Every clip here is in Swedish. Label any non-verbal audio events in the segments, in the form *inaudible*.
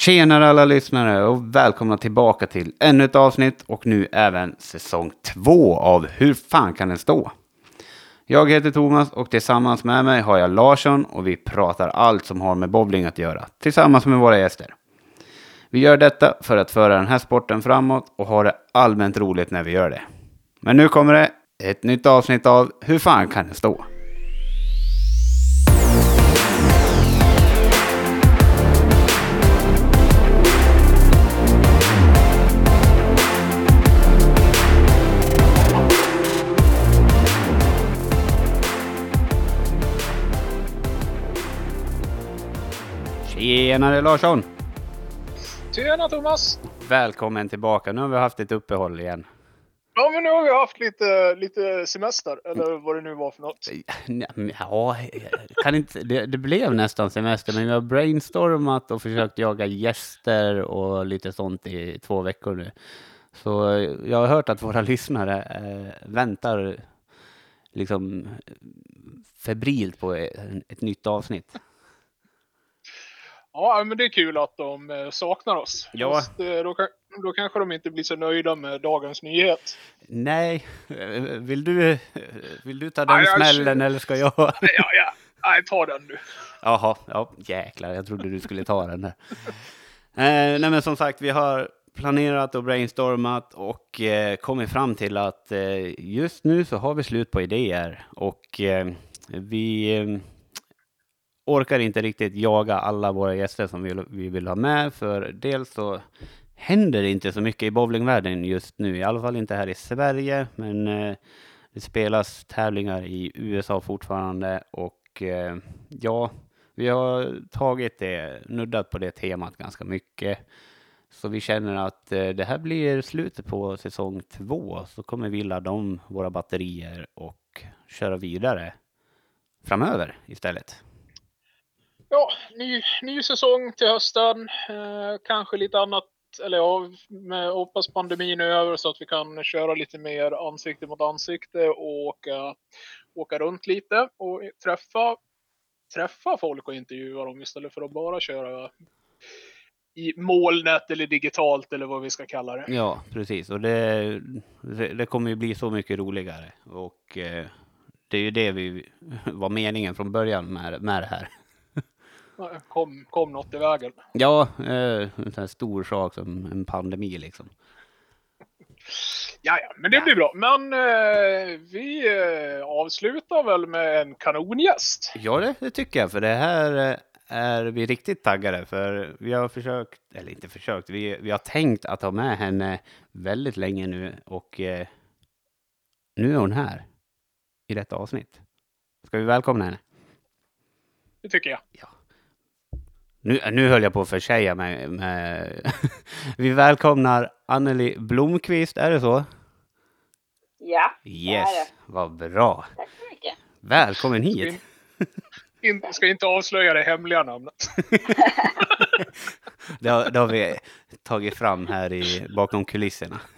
Tjenare alla lyssnare och välkomna tillbaka till ännu ett avsnitt och nu även säsong två av Hur fan kan den stå? Jag heter Thomas och tillsammans med mig har jag Larsson och vi pratar allt som har med bowling att göra tillsammans med våra gäster. Vi gör detta för att föra den här sporten framåt och ha det allmänt roligt när vi gör det. Men nu kommer det ett nytt avsnitt av Hur fan kan den stå? Tjenare Larsson! Tjena Thomas! Välkommen tillbaka. Nu har vi haft ett uppehåll igen. Ja, men nu har vi haft lite, lite semester, eller vad det nu var för något. Ja, kan inte, det, det blev nästan semester, men vi har brainstormat och försökt jaga gäster och lite sånt i två veckor nu. Så jag har hört att våra lyssnare äh, väntar liksom febrilt på ett, ett nytt avsnitt. Ja, men det är kul att de eh, saknar oss. Ja. Just, då, då kanske de inte blir så nöjda med dagens nyhet. Nej, vill du, vill du ta den jag- smällen eller ska jag? *laughs* Ja, ja. Nej, ta den du. Jaha, ja jäklar, jag trodde du skulle ta den där. Eh, nej men som sagt, vi har planerat och brainstormat och eh, kommit fram till att eh, just nu så har vi slut på idéer och eh, vi eh, orkar inte riktigt jaga alla våra gäster som vi, vi vill ha med för dels så händer det inte så mycket i bowlingvärlden just nu, i alla fall inte här i Sverige, men eh, det spelas tävlingar i USA fortfarande och eh, ja, vi har tagit det, nuddat på det temat ganska mycket. Så vi känner att eh, det här blir slutet på säsong två, så kommer vi ladda om våra batterier och köra vidare framöver istället. Ja, ny, ny säsong till hösten. Eh, kanske lite annat, eller ja, med, hoppas pandemin är över så att vi kan köra lite mer ansikte mot ansikte och åka, åka runt lite och träffa, träffa folk och intervjua dem istället för att bara köra i molnet eller digitalt eller vad vi ska kalla det. Ja, precis. Och det, det kommer ju bli så mycket roligare. Och eh, det är ju det vi var meningen från början med, med det här. Kom, kom något i vägen. Ja, eh, en sån här stor sak som en pandemi liksom. Ja, ja, men det blir bra. Men eh, vi eh, avslutar väl med en kanongäst. Ja, det, det tycker jag, för det här eh, är vi riktigt taggade för. Vi har försökt, eller inte försökt, vi, vi har tänkt att ha med henne väldigt länge nu och eh, nu är hon här i detta avsnitt. Ska vi välkomna henne? Det tycker jag. Nu, nu höll jag på att försäga mig med... *laughs* vi välkomnar Anneli Blomqvist, är det så? Ja, det är Yes, det. vad bra. Tack så mycket. Välkommen hit. In, ska inte avslöja det hemliga namnet. *laughs* Det har, det har vi tagit fram här i, bakom kulisserna. *laughs*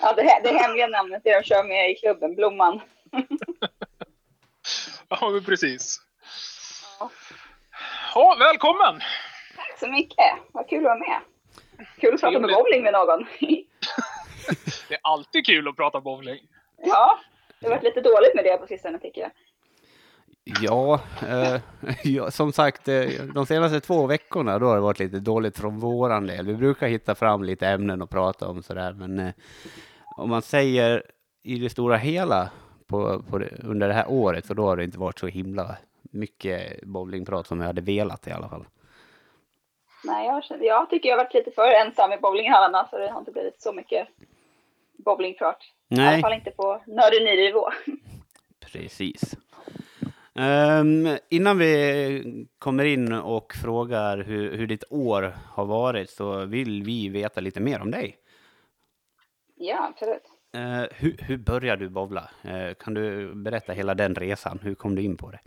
Ja, det, det hemliga namnet jag kör med i klubben, Blomman. Ja, men precis. Ja. Välkommen! Tack så mycket. Vad kul att vara med. Kul att prata med bowling med någon. *laughs* Det är alltid kul att prata bowling. Ja, det har varit lite dåligt med det på sistone tycker jag. Ja, eh, *laughs* ja, som sagt, eh, de senaste två veckorna då har det varit lite dåligt från våran del. Vi brukar hitta fram lite ämnen att prata om sådär, men eh, om man säger i det stora hela på, på det, under det här året, så då har det inte varit så himla mycket bowlingprat som jag hade velat i alla fall. Nej, jag, känner- jag tycker jag har varit lite för ensam i bowlinghallarna så det har inte blivit så mycket bowlingprat. I alla Nej, fall inte på nörderi-nivå. precis. Ehm, innan vi kommer in och frågar hur, hur ditt år har varit så vill vi veta lite mer om dig. Ja, absolut. Eh, hur, hur började du bowla? Eh, kan du berätta hela den resan? Hur kom du in på det?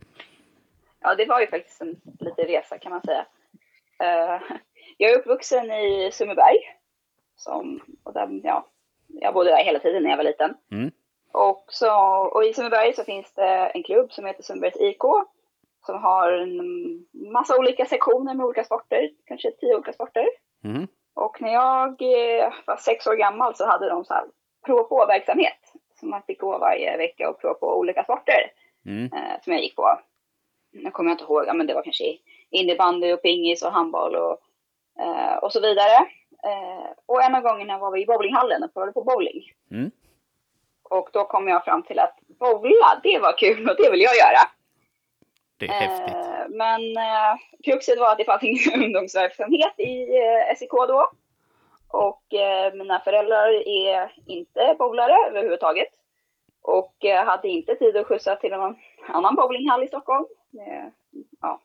Ja, det var ju faktiskt en liten resa kan man säga. Eh, *laughs* jag är uppvuxen i Sundbyberg. Som, och där, ja, jag bodde där hela tiden när jag var liten. Mm. Och, så, och i Sundbyberg så finns det en klubb som heter Sundbybergs IK. som har en massa olika sektioner med olika sporter, kanske tio olika sporter. Mm. Och när jag eh, var sex år gammal så hade de så här prova på-verksamhet. Så man fick gå varje vecka och prova på olika sporter Mm. eh, som jag gick på. Nu kommer jag inte ihåg, ja, men det var kanske innebandy och pingis och handboll och, eh, och så vidare. Eh, och en av gångerna var vi i bowlinghallen och provade på bowling. Mm. Och då kom jag fram till att bowla, det var kul och det vill jag göra. Det är häftigt. Eh, men eh, kruxet var att det fanns ingen *laughs* ungdomsverksamhet i eh, SIK då. Och eh, mina föräldrar är inte bowlare överhuvudtaget. Och eh, hade inte tid att skjutsa till någon annan bowlinghall i Stockholm. Eh, ja,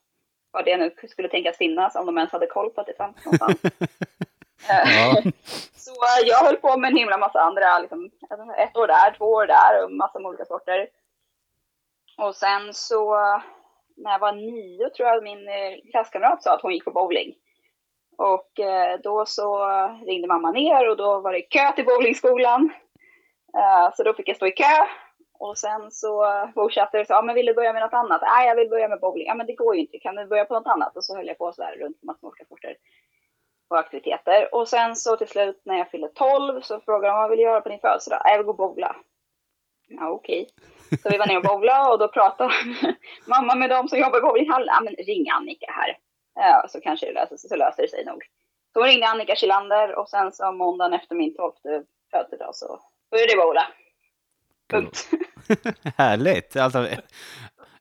vad det nu skulle tänkas finnas, om de ens hade koll på att det fanns någonstans. *laughs* Eh, Ja. Så jag höll på med en himla massa andra, liksom, ett år där, två år där och massa med olika sporter. Och sen så, när jag var nio tror jag min eh, klasskamrat sa att hon gick på bowling. Och då så ringde mamma ner och då var det kö till bowlingskolan. Så då fick jag stå i kö. Och sen så fortsatte det så, ja men vill du börja med något annat? Nej, jag vill börja med bowling. Ja men det går ju inte, kan du börja på något annat? Och så höll jag på så här runt massa olika sporter och aktiviteter. Och sen så till slut när jag fyllde 12 så frågade de vad vill du göra på din födelsedag? Jag vill gå och bowla. Ja okej. Så vi var ner och bowlade och då pratade *laughs* mamma med dem som jobbar i bowlinghallen. Ja men ring Annika här. Ja, så kanske det löser sig, så löser det sig nog. Så hon ringde Annika Kilander och sen så måndagen efter min 12 födelsedag så började jag bowla. Punkt. *laughs* Härligt! Alltså,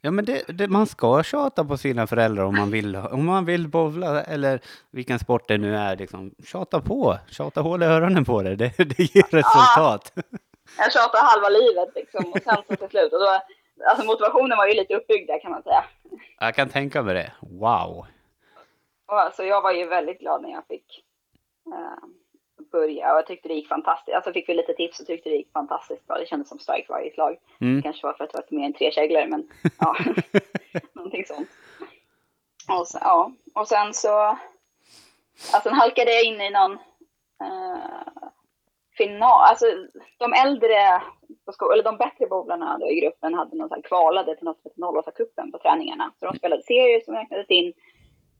ja, men det, det, man ska tjata på sina föräldrar om man vill, om man vill bowla eller vilken sport det nu är. Liksom. Tjata på! Tjata hål i öronen på det. Det, det ger resultat. *laughs* Jag tjatade halva livet liksom och sen så till slut. Och då, alltså motivationen var ju lite uppbyggd där kan man säga. Jag kan tänka mig det. Wow! Och alltså jag var ju väldigt glad när jag fick eh, börja och jag tyckte det gick fantastiskt. Alltså fick vi lite tips och tyckte det gick fantastiskt bra. Det kändes som strike varje slag. Mm. kanske var för att det var mer än tre käglor men ja, *laughs* någonting sånt. Och, så, ja. och sen så, alltså sen halkade jag in i någon eh, final, alltså de äldre, eller de bättre bowlarna i gruppen hade någon så här kvalade till något som heter 08-cupen på träningarna. Så de spelade serier som räknades in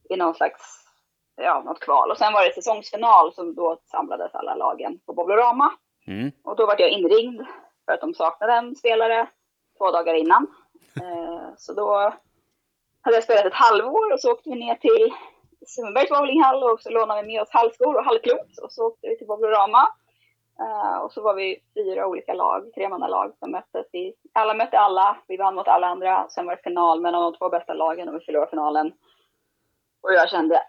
i någon slags, ja, något kval. Och sen var det säsongsfinal som då samlades alla lagen på Bowlorama. Mm. Och då var jag inringd för att de saknade en spelare två dagar innan. *laughs* Eh, så då hade jag spelat ett halvår och så åkte vi ner till Sundbergs bowlinghall och så lånade vi med oss hallskor och hallklot och så åkte vi till Bowlorama. Eh, och så var vi fyra olika lag, tremannalag som möttes. Vi, alla mötte alla, vi vann mot alla andra. Sen var det final mellan de två bästa lagen och vi förlorade finalen. Och jag kände, "Nej,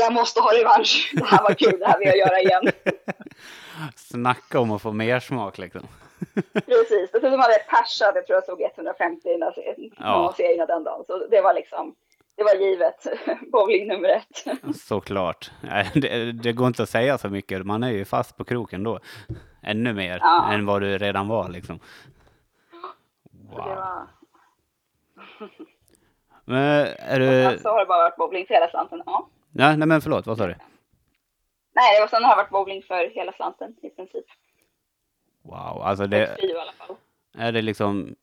jag måste ha revansch. Det här var kul, det här vill jag göra igen. *laughs* Snacka om att få mer smak liksom. *laughs* Precis, så hade jag Persa, jag tror jag såg 150 i den där serien- Ja. den dagen. Så det var liksom, det var givet. *laughs* Bowling nummer ett. Såklart. Det, det går inte att säga så mycket. Man är ju fast på kroken då. Ännu mer Ja. än vad du redan var liksom. Så det Wow. var, Men är du... så har det bara varit bowling för hela slanten. Ja. Ja, nej men förlåt, vad sa du? Nej, det var sen har det varit bowling för hela slanten i princip. Wow, alltså Det... det, i alla fall. är det liksom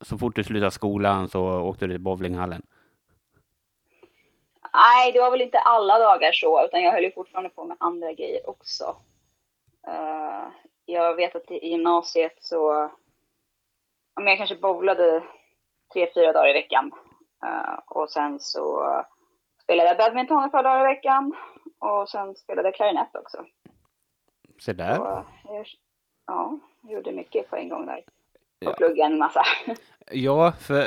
så fort du slutade skolan så åkte du till bowlinghallen? Nej, det var väl inte alla dagar så, utan jag höll ju fortfarande på med andra grejer också. Eh, jag vet att i gymnasiet så, men jag kanske bowlade tre, fyra dagar i veckan. Eh, och sen så spelade jag badminton ett par dagar i veckan. Och sen spelade jag klarinett också. Se där. Jag, ja, jag gjorde mycket på en gång där. Och Ja. pluggade en massa. Ja, för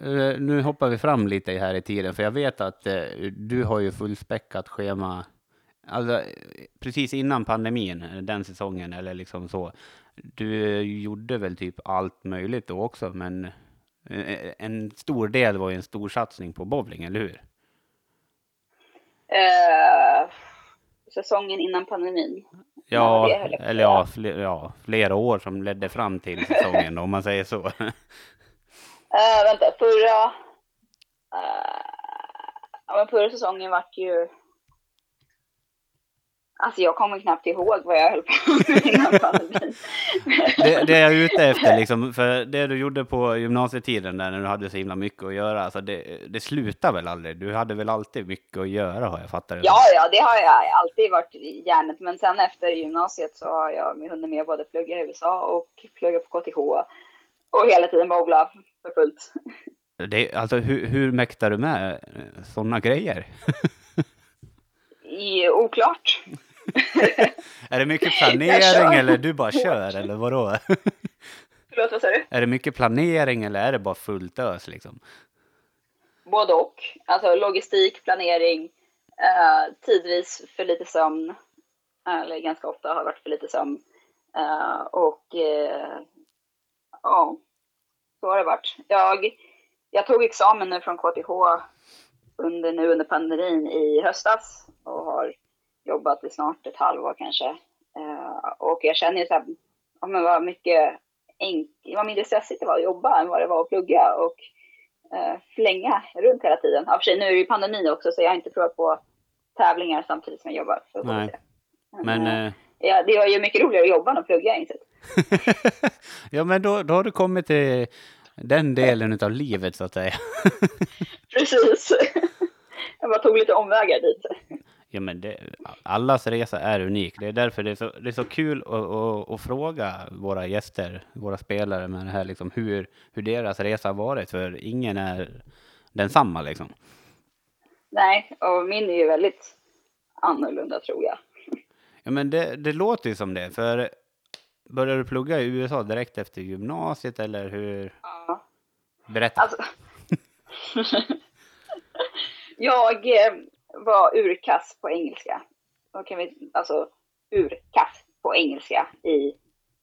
eh, nu hoppar vi fram lite här i tiden, för jag vet att eh, du har ju fullspäckat schema alltså, precis innan pandemin, eh, den säsongen, eller liksom så. Du gjorde väl typ allt möjligt då också, men en stor del var ju en stor satsning på bowling, eller hur? Eh, säsongen innan pandemin. Ja, eller ja, fler, ja, flera år som ledde fram till säsongen, om man säger så. Uh, *laughs* vänta, förra... Uh, ja, men förra säsongen vart ju... Alltså jag kommer knappt ihåg vad jag höll på med innan pandemin. *laughs* Det, det jag är ute efter, liksom, för det du gjorde på gymnasietiden där när du hade så himla mycket att göra, alltså det, det slutar väl aldrig? Du hade väl alltid mycket att göra har jag fattat det Ja, ja, det har jag alltid varit i hjärnet. Men sen efter gymnasiet så har jag hunnit med både plugga i USA och plugga på KTH. Och hela tiden bowla för fullt. Det, alltså hur, hur mäktar du med sådana grejer? *laughs* I, oklart. *laughs* är det mycket planering eller du bara kör eller vadå? *laughs* Förlåt, vad sa du? är det mycket planering eller är det bara fullt ös liksom? Både och. Alltså logistik, planering, eh, tidvis för lite sömn. Eller ganska ofta har varit för lite sömn. Eh, och eh, ja, så har det varit. Jag, jag tog examen nu från KTH under, nu under pandemin i höstas och har jobbat i snart ett halvår kanske. Eh, och jag känner ju så här, ja, men vad mycket enk- vad mindre stressigt det var att jobba än vad det var att plugga och eh, flänga runt hela tiden. Ja, för sig, nu är det ju pandemi också så jag har inte provat på tävlingar samtidigt som jag jobbar. Så Nej. se. Men, eh, eh, ja, det var ju mycket roligare att jobba än att plugga, insett. *laughs* ja, men då, då har du kommit till den delen av livet så att säga. *laughs* Precis. *laughs* jag bara tog lite omvägar dit. Ja, men det, allas resa är unik. Det är därför det är så, det är så kul att, att, att fråga våra gäster, våra spelare, med det här liksom hur, hur deras resa har varit. För ingen är densamma liksom. Nej, och min är ju väldigt annorlunda tror jag. Ja, men det, det låter ju som det. För började du plugga i USA direkt efter gymnasiet eller hur? Ja. Berätta. Alltså, *laughs* jag eh, var urkass på engelska. Då kan vi, alltså urkass på engelska i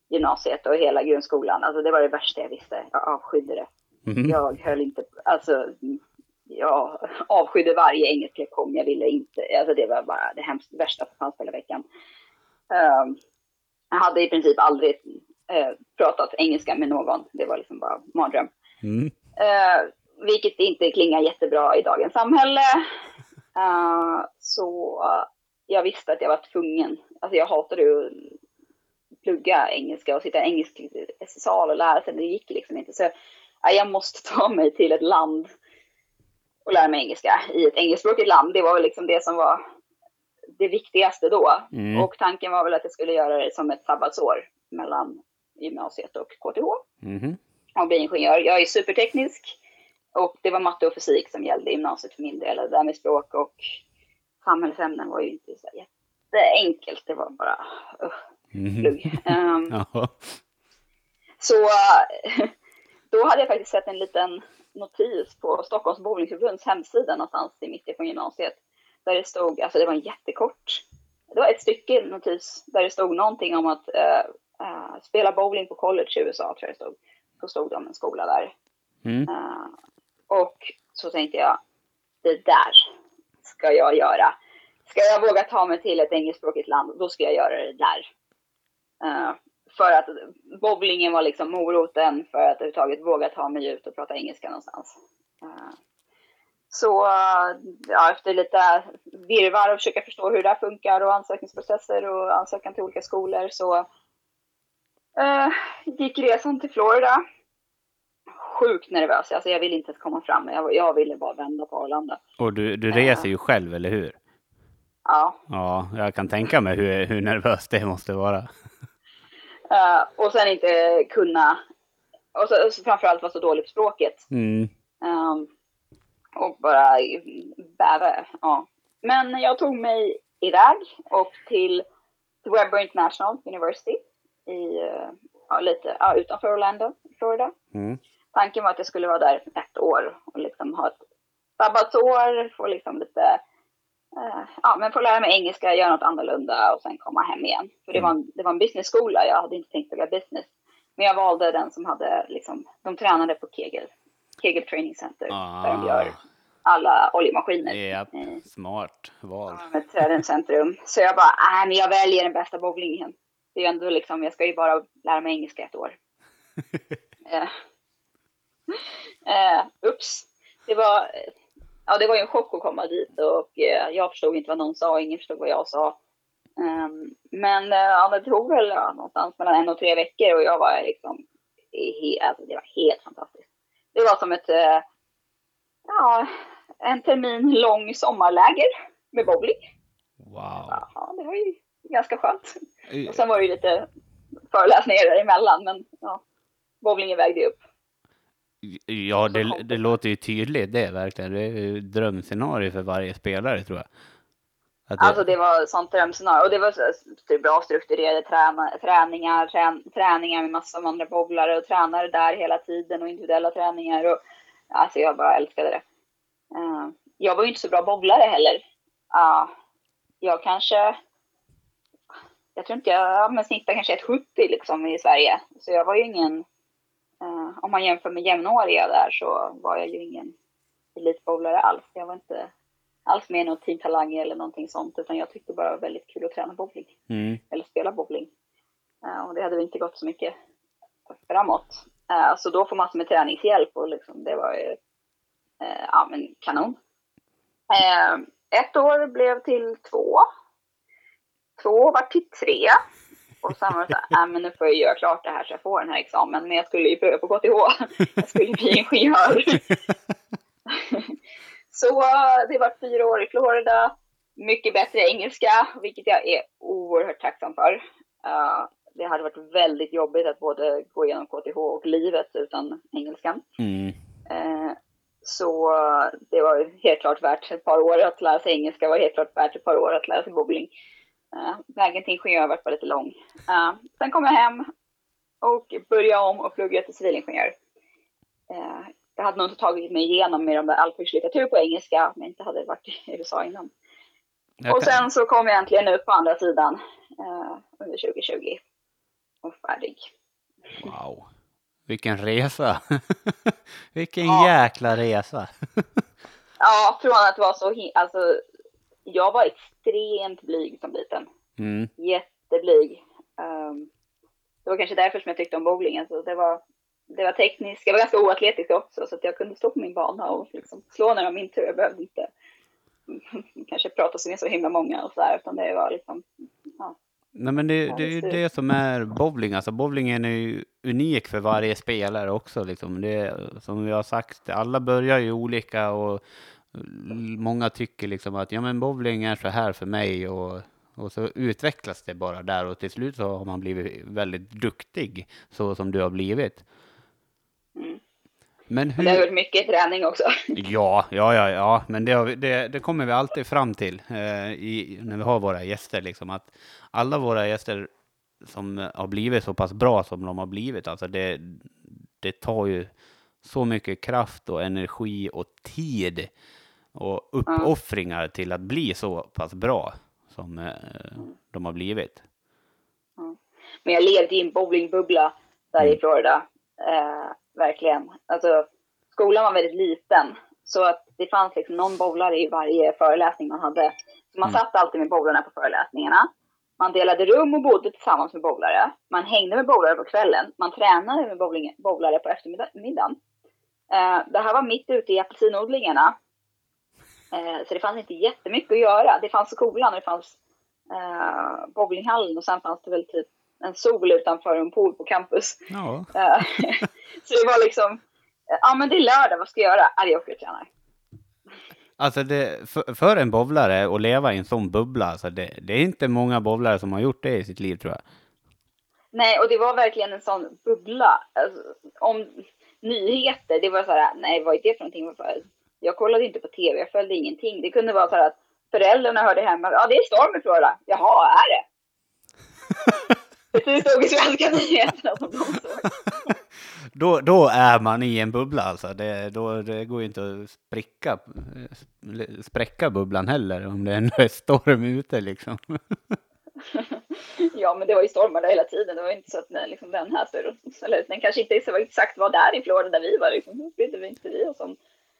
gymnasiet och hela grundskolan. Alltså det var det värsta jag visste. Jag avskydde det. Mhm. Jag höll inte, alltså jag avskydde varje engelsk lektion. Jag ville inte, alltså det var bara det hemskt värsta som fanns hela veckan. Ehm, jag hade i princip aldrig eh, pratat engelska med någon. Det var liksom bara mardröm. Mm. Eh, vilket inte klingar jättebra i dagens samhälle. Eh, så jag visste att jag var tvungen. Alltså jag hatade ju att plugga engelska och sitta i engelsk sal och lära sig. Det gick liksom inte. Så ja, jag måste ta mig till ett land och lära mig engelska i ett engelskspråkigt land. Det var väl liksom det som var det viktigaste då. Mm. Och tanken var väl att jag skulle göra det som ett sabbatsår mellan gymnasiet och KTH Mhm. och bli ingenjör. Jag är superteknisk och det var matte och fysik som gällde i gymnasiet för min del. Det där med språk och samhällsämnen var ju inte så jätteenkelt. Det var bara uh, plugg. Ehm, *laughs* Ja. så *laughs* då hade jag faktiskt sett en liten notis på Stockholms bowlingförbunds hemsida någonstans i mitten på gymnasiet. Där det stod, alltså det var en jättekort, det var ett stycke notis där det stod någonting om att eh, eh, spela bowling på college i USA tror jag det stod. Så stod det om en skola där. Mm. Eh, och så tänkte jag, det där ska jag göra. Ska jag våga ta mig till ett engelskspråkigt land, då ska jag göra det där. Uh, för att bowlingen var liksom moroten för att överhuvudtaget våga ta mig ut och prata engelska någonstans. Uh, så eh, ja, efter lite virrvarr och försöka förstå hur det här funkar och ansökningsprocesser och ansökan till olika skolor så uh, gick resan till Florida. Sjukt nervös, alltså jag ville inte ens komma fram. Jag, jag ville bara vända på Arlanda. Och du, du reser ju själv, eller hur? Ja, Ja, jag kan tänka mig hur, hur nervöst det måste vara. Eh, och sen inte kunna, och så, så framförallt vara så dålig på språket. Mm. Ehm, och bara bäva. Ja. Men jag tog mig iväg och till Webber International University i, eh, ja, lite ja, utanför Orlando, Florida. Mm. Tanken var att jag skulle vara där ett år och liksom ha ett sabbatsår, få liksom lite, eh, ja men få lära mig engelska, göra något annorlunda och sen komma hem igen. För det var en, det var en businessskola, jag hade inte tänkt välja business. Men jag valde den som hade liksom, de tränade på Kegel, Kegel Training Center, där de gör alla oljemaskiner. Ja, Eh, smart val. med Trädens centrum. Så jag bara, nej men jag väljer den bästa bowlingen. Det är ändå liksom, jag ska ju bara lära mig engelska ett år. *laughs* eh. Eh, ups. Det var, ja, det var ju en chock att komma dit och eh, jag förstod inte vad någon sa och ingen förstod vad jag sa. Um, men uh, ja, det tog väl ja, någonstans mellan en och tre veckor och jag var liksom, he, alltså, det var helt fantastiskt. Det var som ett, uh, ja, en termin lång sommarläger med bowling. Wow. Ja, det var ju ganska skönt. Och sen var det ju lite föreläsningar däremellan, men ja, bowlingen vägde upp. Ja, det, det låter ju tydligt det verkligen. Det är ju drömscenario för varje spelare tror jag. Det... Alltså det var sånt drömscenario. Och det var så, så bra strukturerade träna, träningar, trän, träningar med massor av andra bowlare och tränare där hela tiden och individuella träningar. Och, alltså jag bara älskade det. Uh, jag var ju inte så bra bowlare heller. Uh, jag kanske, jag tror inte jag, men snittade kanske 1,70 liksom i Sverige. Så jag var ju ingen om man jämför med jämnåriga där så var jag ju ingen elitbowlare alls. Jag var inte alls med i någon teamtalang eller någonting sånt utan jag tyckte bara det var väldigt kul att träna bowling. Mm. Eller spela bowling. Uh, och det hade väl inte gått så mycket framåt. Uh, så då får man med träningshjälp och liksom det var ju ja men kanon. ett år blev till två. Två var till tre. Och sen var det så här, äh, men nu får jag göra klart det här så jag får den här examen. Men jag skulle ju börja på KTH. *laughs* Jag skulle bli ingenjör. *laughs* så det var fyra år i Florida. Mycket bättre engelska, vilket jag är oerhört tacksam för. Uh, det hade varit väldigt jobbigt att både gå igenom KTH och livet utan engelskan. Mm. Uh, så det var helt klart värt ett par år att lära sig engelska, var helt klart värt ett par år att lära sig bowling. Uh, vägen till ingenjör var lite lång. Uh, sen kom jag hem och började om och pluggade till civilingenjör. Uh, jag hade nog inte tagit mig igenom med de där allkurslitteratur på engelska om jag inte hade varit i USA innan. Jag och sen så kom jag äntligen ut på andra sidan under 2020 och färdig. Wow, vilken resa! *laughs* vilken ja. jäkla resa! *laughs* ja, från att vara så, alltså jag var extremt blyg som liten. Mm. Jätteblyg. Um, det var kanske därför som jag tyckte om bowlingen. Så det, var, det var tekniskt, jag var ganska oatletisk också så att jag kunde stå på min bana och liksom slå när det var min tur. Jag behövde inte *laughs* kanske prata med så himla många och sådär utan det var liksom, ja. Nej men det, det är ju det som är bowling, alltså bowlingen är ju unik för varje spelare också liksom. Det, som vi har sagt, alla börjar ju olika och många tycker liksom att ja, men bowling är så här för mig och, och så utvecklas det bara där och till slut så har man blivit väldigt duktig så som du har blivit. Mm. Men hur... Det har varit mycket träning också. *laughs* Ja, ja, ja, ja. men det, det, det kommer vi alltid fram till eh, i, när vi har våra gäster. Liksom, att alla våra gäster som har blivit så pass bra som de har blivit, alltså det, det tar ju så mycket kraft och energi och tid och uppoffringar mm. till att bli så pass bra som eh, de har blivit. Mm. Men jag levde i en bowlingbubbla där mm. i Florida, eh, verkligen. Alltså, skolan var väldigt liten, så att det fanns liksom någon bowlare i varje föreläsning man hade. Så man mm. satt alltid med bowlarna på föreläsningarna. Man delade rum och bodde tillsammans med bowlare. Man hängde med bowlare på kvällen. Man tränade med bowling, bowlare på eftermiddagen. Eh, det här var mitt ute i apelsinodlingarna. Eh, så det fanns inte jättemycket att göra. Det fanns skolan och det fanns eh, bowlinghallen och sen fanns det väl typ en sol utanför en pool på campus. Ja. Eh, *laughs* så det var liksom, ja men det är lördag, vad ska jag göra? Ja, jag åker och tränar. Alltså det, för, för, en bowlare att leva i en sån bubbla, alltså det, det, är inte många bowlare som har gjort det i sitt liv tror jag. Nej, och det var verkligen en sån bubbla. Alltså, om nyheter, det var så här, nej vad är det för någonting? Jag kollade inte på tv, jag följde ingenting. Det kunde vara så att föräldrarna hörde hemma, ja det är storm i Florida. Jaha, är det? *laughs* det stod i svenska nyheterna som de såg. *laughs* Då, då är man i en bubbla alltså. Det, då, det går ju inte att spricka, spräcka bubblan heller om det ändå är *laughs* storm ute liksom. ja, men det var ju stormar där hela tiden. Det var inte så att nej, liksom, den här större, eller den kanske inte exakt var där i Florida där vi var. Liksom. brydde vi inte vi oss om.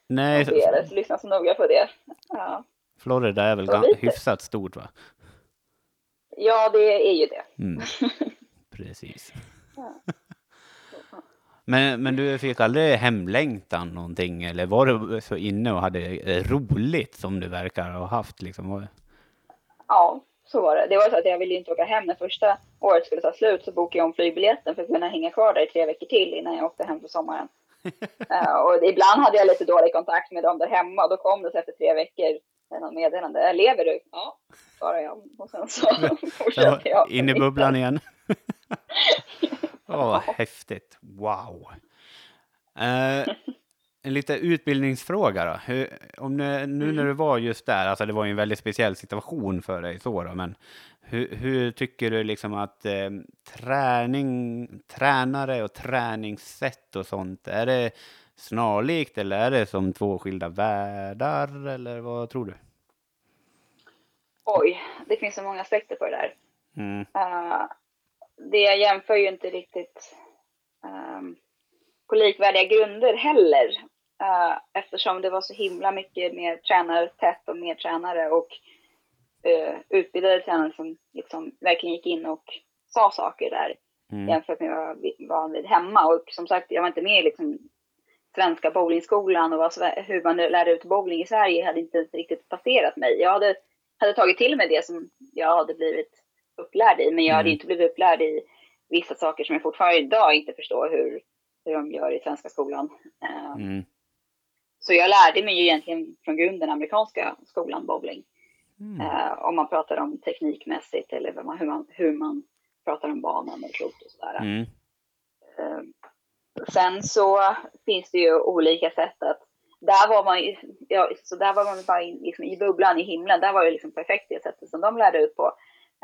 Nej. Så lyssna så noga på det. Ja. Florida är väl hyfsat stort va? Ja, det är ju det. Mm. *laughs* Precis. Ja. Men, men du fick aldrig hemlängtan någonting eller var du så inne och hade roligt som du verkar ha haft liksom? Ja, så var det. Det var så att jag ville inte åka hem när första året skulle ta slut så bokade jag om flygbiljetten för att kunna hänga kvar där i tre veckor till innan jag åkte hem för sommaren. Uh, *laughs* och ibland hade jag lite dålig kontakt med dem där hemma och då kom det så efter tre veckor något meddelande. Lever du? Ja, svarade jag. Och sen så *laughs* fortsatte jag. In i bubblan igen. *laughs* Åh, oh, häftigt. Wow. Uh, en liten utbildningsfråga då. Hur, om det, nu när du var just där, alltså det var ju en väldigt speciell situation för dig så då, men hur, hur tycker du liksom att eh, träning, tränare och träningssätt och sånt, är det snarlikt eller är det som två skilda världar eller vad tror du? Oj, det finns så många aspekter på det där. Mm. Uh, det jämför ju inte riktigt um, på likvärdiga grunder heller. Uh, eftersom det var så himla mycket mer tränartätt och mer tränare och uh, utbildade tränare som liksom verkligen gick in och sa saker där mm. jämfört med vad jag var van vid hemma. Och som sagt, jag var inte med i liksom svenska bowlingskolan och vad, hur man lärde ut bowling i Sverige hade inte riktigt passerat mig. Jag hade, hade tagit till mig det som jag hade blivit upplärd i, men jag mm. hade inte blivit upplärd i vissa saker som jag fortfarande idag inte förstår hur, hur de gör i svenska skolan. Eh, mm. Så jag lärde mig ju egentligen från grunden amerikanska skolan bowling. Mm. Uh, om man pratar om teknikmässigt eller hur man, hur man pratar om banan och klot och sådär. Mm. Uh, sen så finns det ju olika sätt att där var man ju, ja, så där var man bara in, liksom, i bubblan i himlen. Där var det liksom perfekt det sättet som de lärde ut på.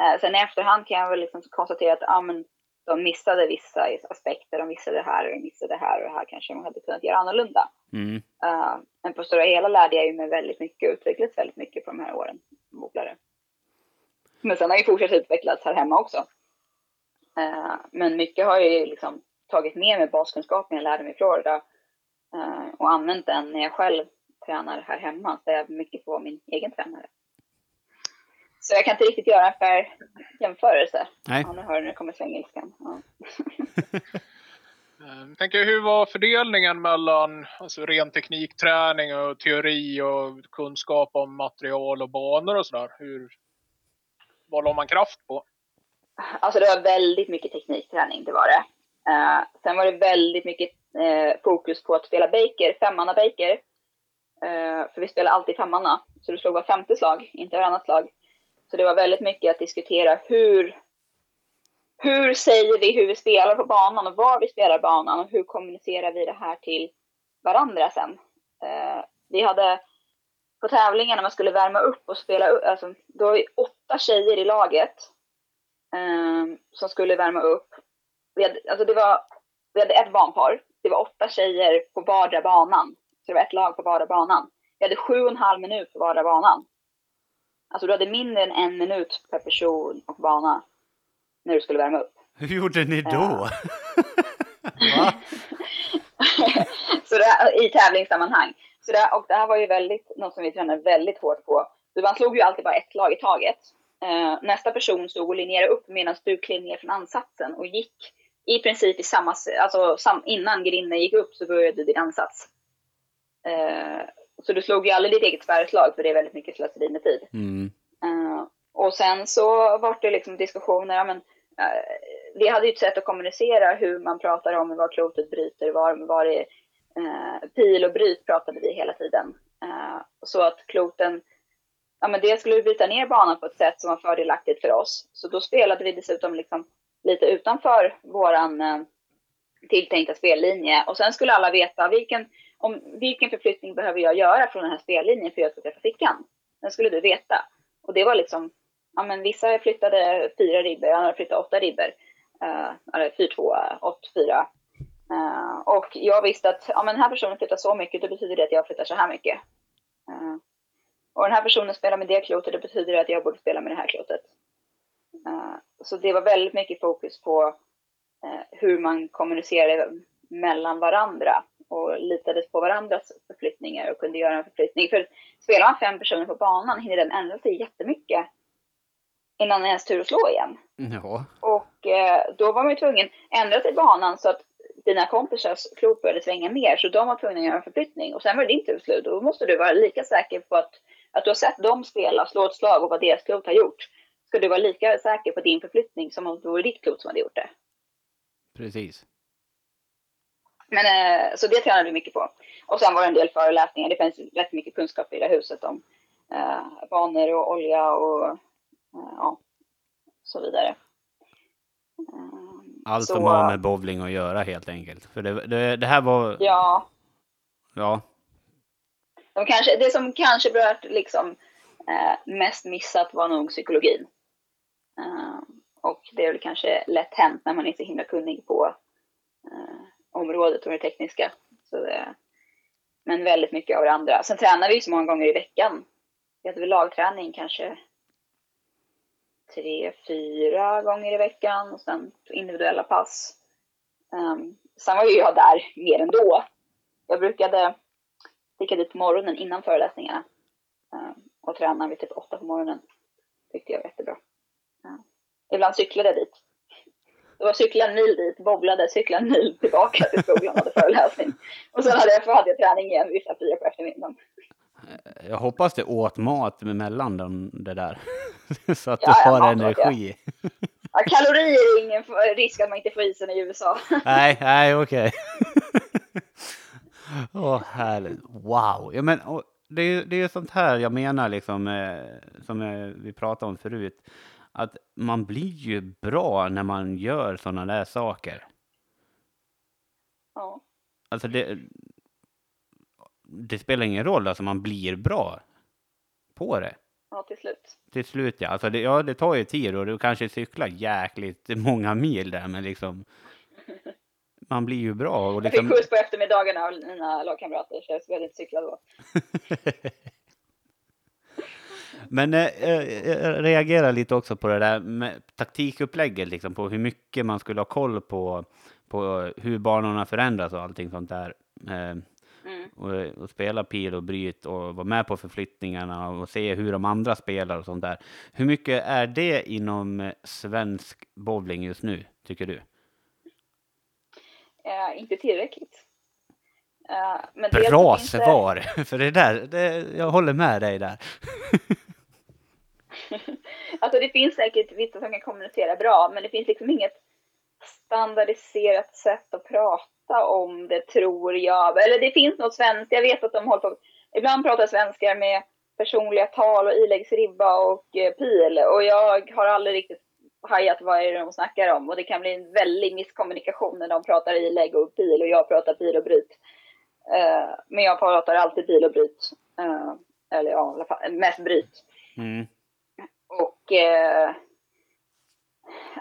Uh, sen i efterhand kan jag väl liksom konstatera att ah, men, de missade vissa aspekter, de missade det här och de missade det här och det här kanske de hade kunnat göra annorlunda. Mm. Uh, men på stora hela lärde jag mig väldigt mycket och utvecklats väldigt mycket på de här åren som odlare. Men sen har jag fortsatt utvecklats här hemma också. Uh, men mycket har jag ju liksom tagit med mig baskunskapen jag lärde mig i Florida uh, och använt den när jag själv tränar här hemma. Så jag mycket på min egen tränare. Så jag kan inte riktigt göra en fair jämförelse. Nej. Ja, nu hör du när det kommer svengelskan. Ja. *laughs* *laughs* Eh, jag tänker, hur var fördelningen mellan alltså, ren teknikträning och teori och kunskap om material och banor och sådär? Hur, vad la man kraft på? Alltså det var väldigt mycket teknikträning, det var det. Uh, sen var det väldigt mycket uh, fokus på att spela Baker, femmanna Baker. Uh, för vi spelade alltid femmanna, så du slog var femte slag, inte varannat slag. Så det var väldigt mycket att diskutera hur, hur säger vi hur vi spelar på banan och var vi spelar banan och hur kommunicerar vi det här till varandra sen. Eh, vi hade på tävlingen när man skulle värma upp och spela upp, alltså, då var vi åtta tjejer i laget eh, som skulle värma upp. Vi hade, alltså det var, vi hade ett barnpar, det var åtta tjejer på vardera banan. Så det var ett lag på vardera banan. Vi hade sju och en halv minut på vardera banan. Alltså du hade mindre än en minut per person och bana när du skulle värma upp. Hur gjorde ni då? *laughs* *laughs* så det, I tävlingssammanhang. Så det, och det här var ju väldigt, något som vi tränade väldigt hårt på. Så man slog ju alltid bara ett lag i taget. Uh, nästa person stod och linjerade upp medan du klev ner från ansatsen och gick i princip i samma, alltså sam, innan grinden gick upp så började du din ansats. Uh, så du slog ju aldrig ditt eget spärrslag för det är väldigt mycket slöseri med tid. Mm. Uh, och sen så var det liksom diskussioner, ja, men, eh, vi hade ju ett sätt att kommunicera hur man pratar om var klotet bryter, var, var det eh, pil och bryt pratade vi hela tiden. Eh, så att kloten, ja men det skulle bryta ner banan på ett sätt som var fördelaktigt för oss. Så då spelade vi dessutom liksom lite utanför våran eh, tilltänkta spellinje och sen skulle alla veta vilken om vilken förflyttning behöver jag göra från den här spellinjen för att jag ska träffa fickan? Den skulle du veta. Och det var liksom, ja men vissa flyttade fyra ribbor, andra flyttade åtta ribbor. Uh, eh, eller fyra, två, åtta, fyra. Uh, och jag visste att, ja men den här personen flyttar så mycket, då betyder det att jag flyttar så här mycket. Uh, och den här personen spelar med det klotet, då betyder det att jag borde spela med det här klotet. Uh, så det var väldigt mycket fokus på hur man kommunicerade mellan varandra och litades på varandras förflyttningar och kunde göra en förflyttning. För spelar man fem personer på banan hinner den ändra sig jättemycket innan ens tur att slå igen. Ja. Och eh, då var man ju tvungen att ändra till banan så att dina kompisars klot började svänga mer så de var tvungna att göra en förflyttning. Och sen var det din tur slå. Då måste du vara lika säker på att, att du har sett dem spela, slå ett slag och vad deras klot har gjort. ska du vara lika säker på din förflyttning som om det vore ditt klot som hade gjort det. Precis. Men, eh, så det tränade vi mycket på. Och sen var det en del föreläsningar. Det finns rätt mycket kunskap i det huset om eh, banor och olja och ja, så vidare. Eh, Allt som har med bowling att göra helt enkelt. För det, det, det här var... Ja. Ja. De kanske, det som kanske blivit liksom eh, mest missat var nog psykologin. Eh, och det är väl kanske lätt hänt när man är så himla kunnig på eh, området och det tekniska. Så det, men väldigt mycket av det andra. Sen tränar vi så många gånger i veckan. Vi hade väl lagträning kanske tre, fyra gånger i veckan och sen individuella pass. Um, sen var ju jag där mer ändå. Jag brukade sticka dit på morgonen innan föreläsningarna um, och träna vid typ åtta på morgonen. Tyckte jag var jättebra. Um, ibland cyklade jag dit. Det var cykla en mil dit, bobblade, cykla en mil tillbaka till skolan och hade föreläsning. Och sen hade jag, hade jag träning igen vid fyra på eftermiddagen. Jag hoppas det åt mat mellan dem, det där. *laughs* Så att ja, du har energi. Ja, kalorier är ingen risk att man inte får i sig i USA. *laughs* Nej, nej, okej. *laughs* Åh, oh, härligt. Wow. Ja, men, och, det, är, det är sånt här jag menar, liksom, eh, som eh, vi pratade om förut. Att man blir ju bra när man gör sådana där saker. Ja. Alltså det, det spelar ingen roll, alltså man blir bra på det. Ja, till slut. Till slut ja. Alltså det, ja, det tar ju tid och du kanske cyklar jäkligt många mil där, men liksom man blir ju bra. Och liksom... Jag fick skjuts på eftermiddagarna av mina lagkamrater, så jag behövde inte cykla då. *laughs* men eh, eh, jag reagerar lite också på det där med taktikupplägget, liksom på hur mycket man skulle ha koll på, på hur banorna förändras och allting sånt där. Eh, Mm. Och, och, spela pil och bryt och vara med på förflyttningarna och se hur de andra spelar och sånt där. Hur mycket är det inom eh, svensk bowling just nu, tycker du? Uh, inte tillräckligt. Uh, men Bra svar! Inte... *laughs* För det där, det, jag håller med dig där. *laughs* alltså det finns säkert vissa som kan kommunicera bra, men det finns liksom inget standardiserat sätt att prata prata om det, tror jag. Eller det finns något svenskt. Jag vet att de håller på. Ibland pratar svenskar med personliga tal och iläggsribba och eh, pil. Och jag har aldrig riktigt hajat vad är det de snackar om. Och det kan bli en väldig misskommunikation när de pratar ilägg och pil och jag pratar pil och bryt. Uh, men jag pratar alltid pil och bryt. Uh, eller ja, i alla fall mest bryt. Mm. Och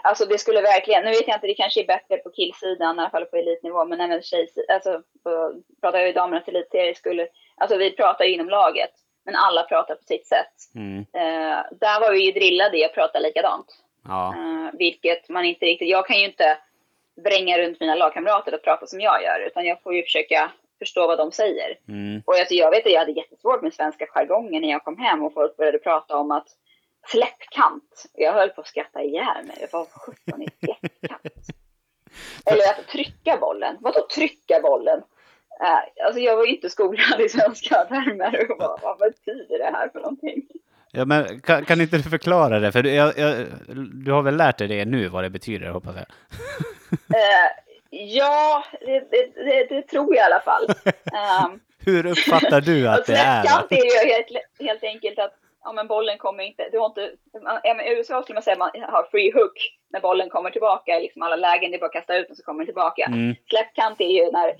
Alltså det skulle verkligen, nu vet jag inte, det kanske är bättre på killsidan, i alla fall på elitnivå, men även tjejsidan, alltså på, pratar jag i damernas elitserie skulle, alltså vi pratar ju inom laget, men alla pratar på sitt sätt. Mm. Uh, där var vi ju drillade i att prata likadant. Ja. Uh, vilket man inte riktigt, jag kan ju inte vränga runt mina lagkamrater och prata som jag gör, utan jag får ju försöka förstå vad de säger. Mm. Och alltså, jag vet att jag hade jättesvårt med svenska jargongen när jag kom hem och folk började prata om att släppkant. Jag höll på att skratta ihjäl mig. Vad sjutton är släppkant? *laughs* Eller att trycka bollen. Vadå trycka bollen? Uh, alltså jag var inte skolad i svenska termer. Vad, vad betyder det här för någonting? Ja, men kan, kan inte du förklara det? För du, jag, jag, du har väl lärt dig det nu, vad det betyder, hoppas jag? uh, *laughs* ja, det, det, det, det, tror jag i alla fall. Um, *laughs* Hur uppfattar du att det är? Släppkant är ju helt, helt enkelt att ja men bollen kommer inte, du har inte, i USA skulle man säga man har free hook när bollen kommer tillbaka liksom alla lägen, det är bara att kasta ut den så kommer den tillbaka. Mm. Släppkant är ju när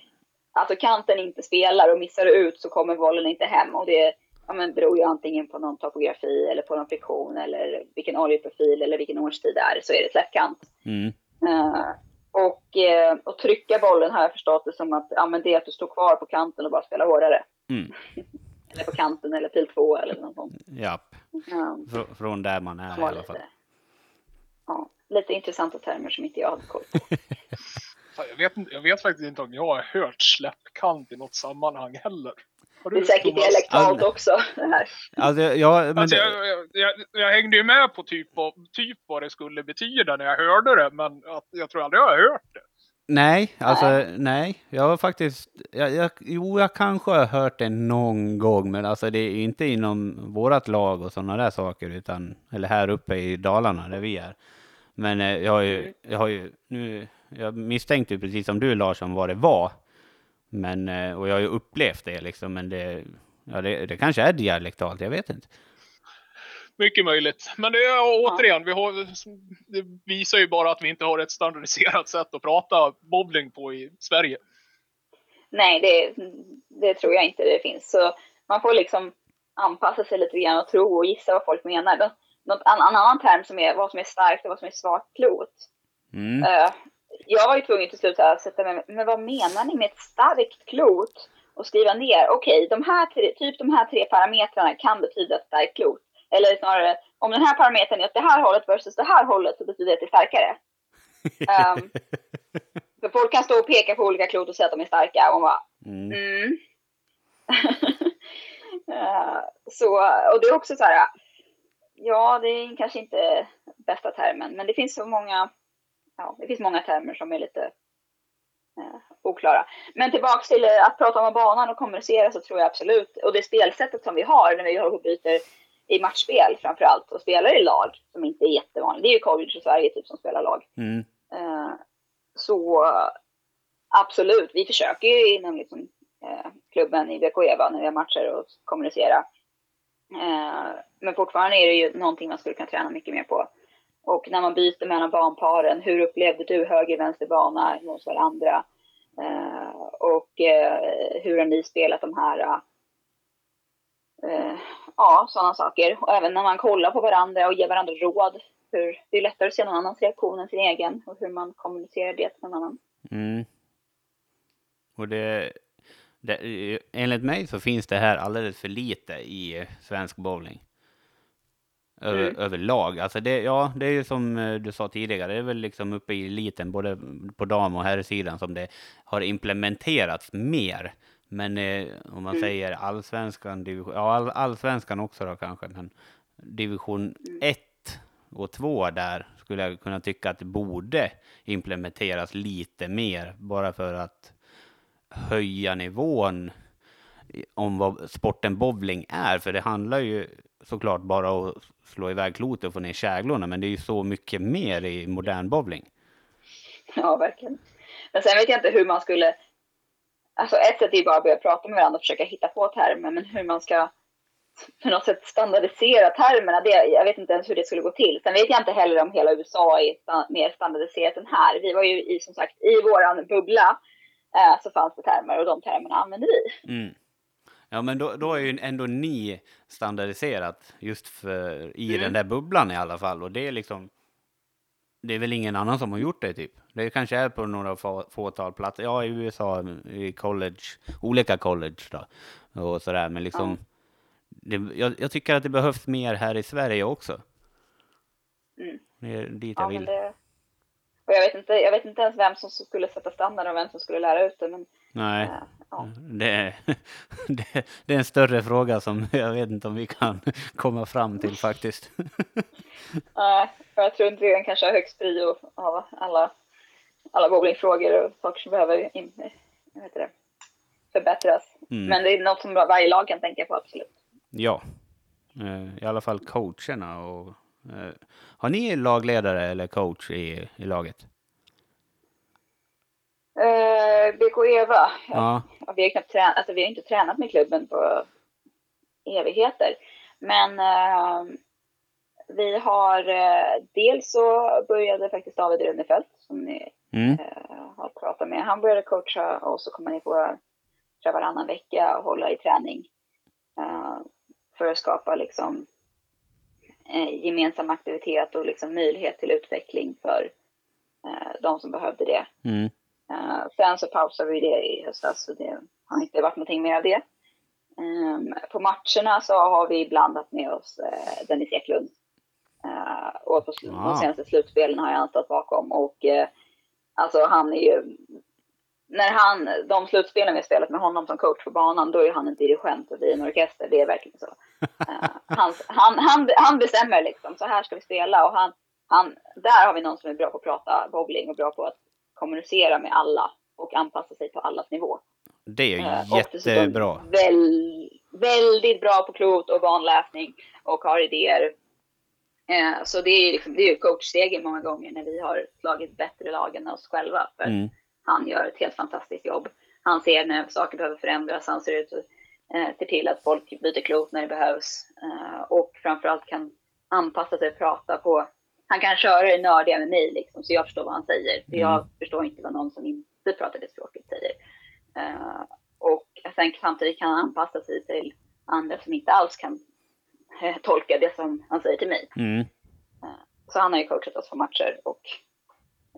alltså kanten inte spelar och missar ut så kommer bollen inte hem och det ja, men beror ju antingen på någon topografi eller på någon friktion eller vilken oljeprofil eller vilken årstid det är så är det släppkant. Mm. Uh, och, uh, och trycka bollen har jag förstått det som att ja, men det är att du står kvar på kanten och bara spelar hårdare. Mm. Eller på kanten eller pil två eller något sånt. Japp. Ja. Fr från där man är i alla fall. Ja, lite intressanta termer som inte jag hade koll på. *laughs* jag, vet, jag vet faktiskt inte om jag har hört släppkant i något sammanhang heller. det är säkert dialektalt också. Det här. Alltså, jag, men alltså, jag, jag, jag, jag, hängde ju med på typ, typ vad det skulle betyda när jag hörde det, men att, jag tror aldrig jag har hört det. Nej, alltså nej. nej. Jag har faktiskt, jag, jag, jo jag kanske har hört det någon gång, men alltså det är inte inom vårat lag och sådana där saker, utan, eller här uppe i Dalarna där vi är. Men eh, jag har ju, jag har ju, nu, jag misstänkte ju precis som du Larsson vad det var. Men, eh, och jag har ju upplevt det liksom, men det, ja, det, det kanske är dialektalt, jag vet inte. Mycket möjligt. Men det är återigen, vi har, det visar ju bara att vi inte har ett standardiserat *laughs* sätt att prata bowling på i Sverige. Nej, det, det tror jag inte det finns. Så man får liksom anpassa sig lite grann och tro och gissa vad folk menar. Något, en, en annan term som är vad som är starkt och vad som är svagt klot. Mm. Uh, jag var ju tvungen till slut att sätta mig men vad menar ni med ett starkt klot? Och skriva ner, okej, okay, de här typ de här tre parametrarna kan betyda ett starkt klot. Eller snarare, om den här parametern är åt det här hållet versus det här hållet så betyder det att det är starkare. *laughs* um, för folk kan stå och peka på olika klot och säga att de är starka och man bara, mm. mm. uh, *laughs* så, och det är också så här, ja, det är kanske inte bästa termen, men det finns så många, ja, det finns många termer som är lite uh, oklara. Men tillbaks till att prata om banan och kommunicera så tror jag absolut, och det spelsättet som vi har när vi håller på och byter i matchspel framför allt och spelar i lag som inte är jättevanligt. Det är ju college i Sverige typ som spelar lag. Mm. Uh, så absolut, vi försöker ju inom liksom, uh, klubben i BK Eva när vi har matcher och kommunicera. Uh, men fortfarande är det ju någonting man skulle kunna träna mycket mer på. Och när man byter mellan banparen, hur upplevde du höger vänster bana mot varandra? och hur har ni spelat de här eh, ja, sådana saker. Och även när man kollar på varandra och ger varandra råd. Hur, det är lättare att se någon annans reaktion än sin egen och hur man kommunicerar det till någon annan. Mm. Och det, det, enligt mig så finns det här alldeles för lite i svensk bowling. Över, mm. Överlag. Alltså det, ja, det är ju som eh, du sa tidigare, det är väl liksom uppe i eliten, både på dam och herrsidan, som det har implementerats mer. Men eh, om man mm. säger allsvenskan, division, ja all, allsvenskan också då kanske, men division 1 mm. och 2 där skulle jag kunna tycka att det borde implementeras lite mer, bara för att höja nivån om vad sporten bowling är, för det handlar ju såklart bara om att slå iväg klotet och få ner käglorna, men det är ju så mycket mer i modern bowling. Ja, verkligen. Men sen vet jag inte hur man skulle Alltså ett sätt är ju bara att börja prata med varandra och försöka hitta på termer, men hur man ska på något sätt standardisera termerna, det, jag vet inte ens hur det skulle gå till. Sen vet jag inte heller om hela USA är mer standardiserat än här. Vi var ju i, som sagt, i våran bubbla eh, så fanns det termer och de termerna använde vi. Mm. Ja, men då, då är ju ändå ni standardiserat just för, i mm. den där bubblan i alla fall. Och det är liksom, det är väl ingen annan som har gjort det typ. Det kanske är på några få, fåtal platser. Ja, i USA, i college, olika college då. Och sådär, men liksom. Ja. Det, jag, jag, tycker att det behövs mer här i Sverige också. Mm. Det är dit jag vill. Det, och jag vet, inte, jag vet inte ens vem som skulle sätta standard och vem som skulle lära ut det. Men, Nej, äh, ja. det, *laughs* det, det, är en större fråga som jag vet inte om vi kan *laughs* komma fram till faktiskt. *laughs* Nej, jag tror inte den kanske har högst prio av alla alla bowlingfrågor och saker som behöver in, heter det, förbättras. Mm. Men det är något som varje lag kan tänka på, absolut. Ja, eh, i alla fall coacherna. Och, eh, har ni lagledare eller coach i, i laget? Eh, BK Eva. Ja. ja. vi, har knappt tränat, alltså, vi har inte tränat med klubben på evigheter. Men eh, vi har, eh, dels så började faktiskt David Runefelt som ni mm. eh, har pratat med. Han började coacha och så kom han in på varannan vecka och hålla i träning. Eh, för att skapa liksom eh, gemensam aktivitet och liksom möjlighet till utveckling för eh, de som behövde det. Mm. Eh, sen så pausade vi det i höstas så det har inte varit någonting mer av det. Um, på matcherna så har vi blandat med oss Dennis Eklund och på ah. de senaste slutspelen har jag stått bakom. Och alltså han är ju... När han, de slutspelen vi har spelat med honom som coach på banan, då är han en dirigent och vi är en orkester. Det är verkligen så. Uh, *laughs* han, han, han, han bestämmer liksom, så här ska vi spela. Och han, han, där har vi någon som är bra på att prata bowling och bra på att kommunicera med alla och anpassa sig på allas nivå. Det är ju dessutom jättebra. Väl, väldigt bra på klot och banläsning och har idéer. Eh, så det är, liksom, det är ju coachstegen många gånger när vi har slagit bättre lag än oss själva. För Mm. han gör ett helt fantastiskt jobb. Han ser när saker behöver förändras, han ser ut och eh, ser till att folk byter klot när det behövs. Eh, och framförallt kan anpassa sig och prata på... Han kan köra det nördiga med mig liksom, så jag förstår vad han säger. För jag förstår inte vad någon som inte pratar det språket säger. Eh, och sen samtidigt kan han anpassa sig till andra som inte alls kan tolka det som han säger till mig. Mm. Så han har ju coachat oss på matcher och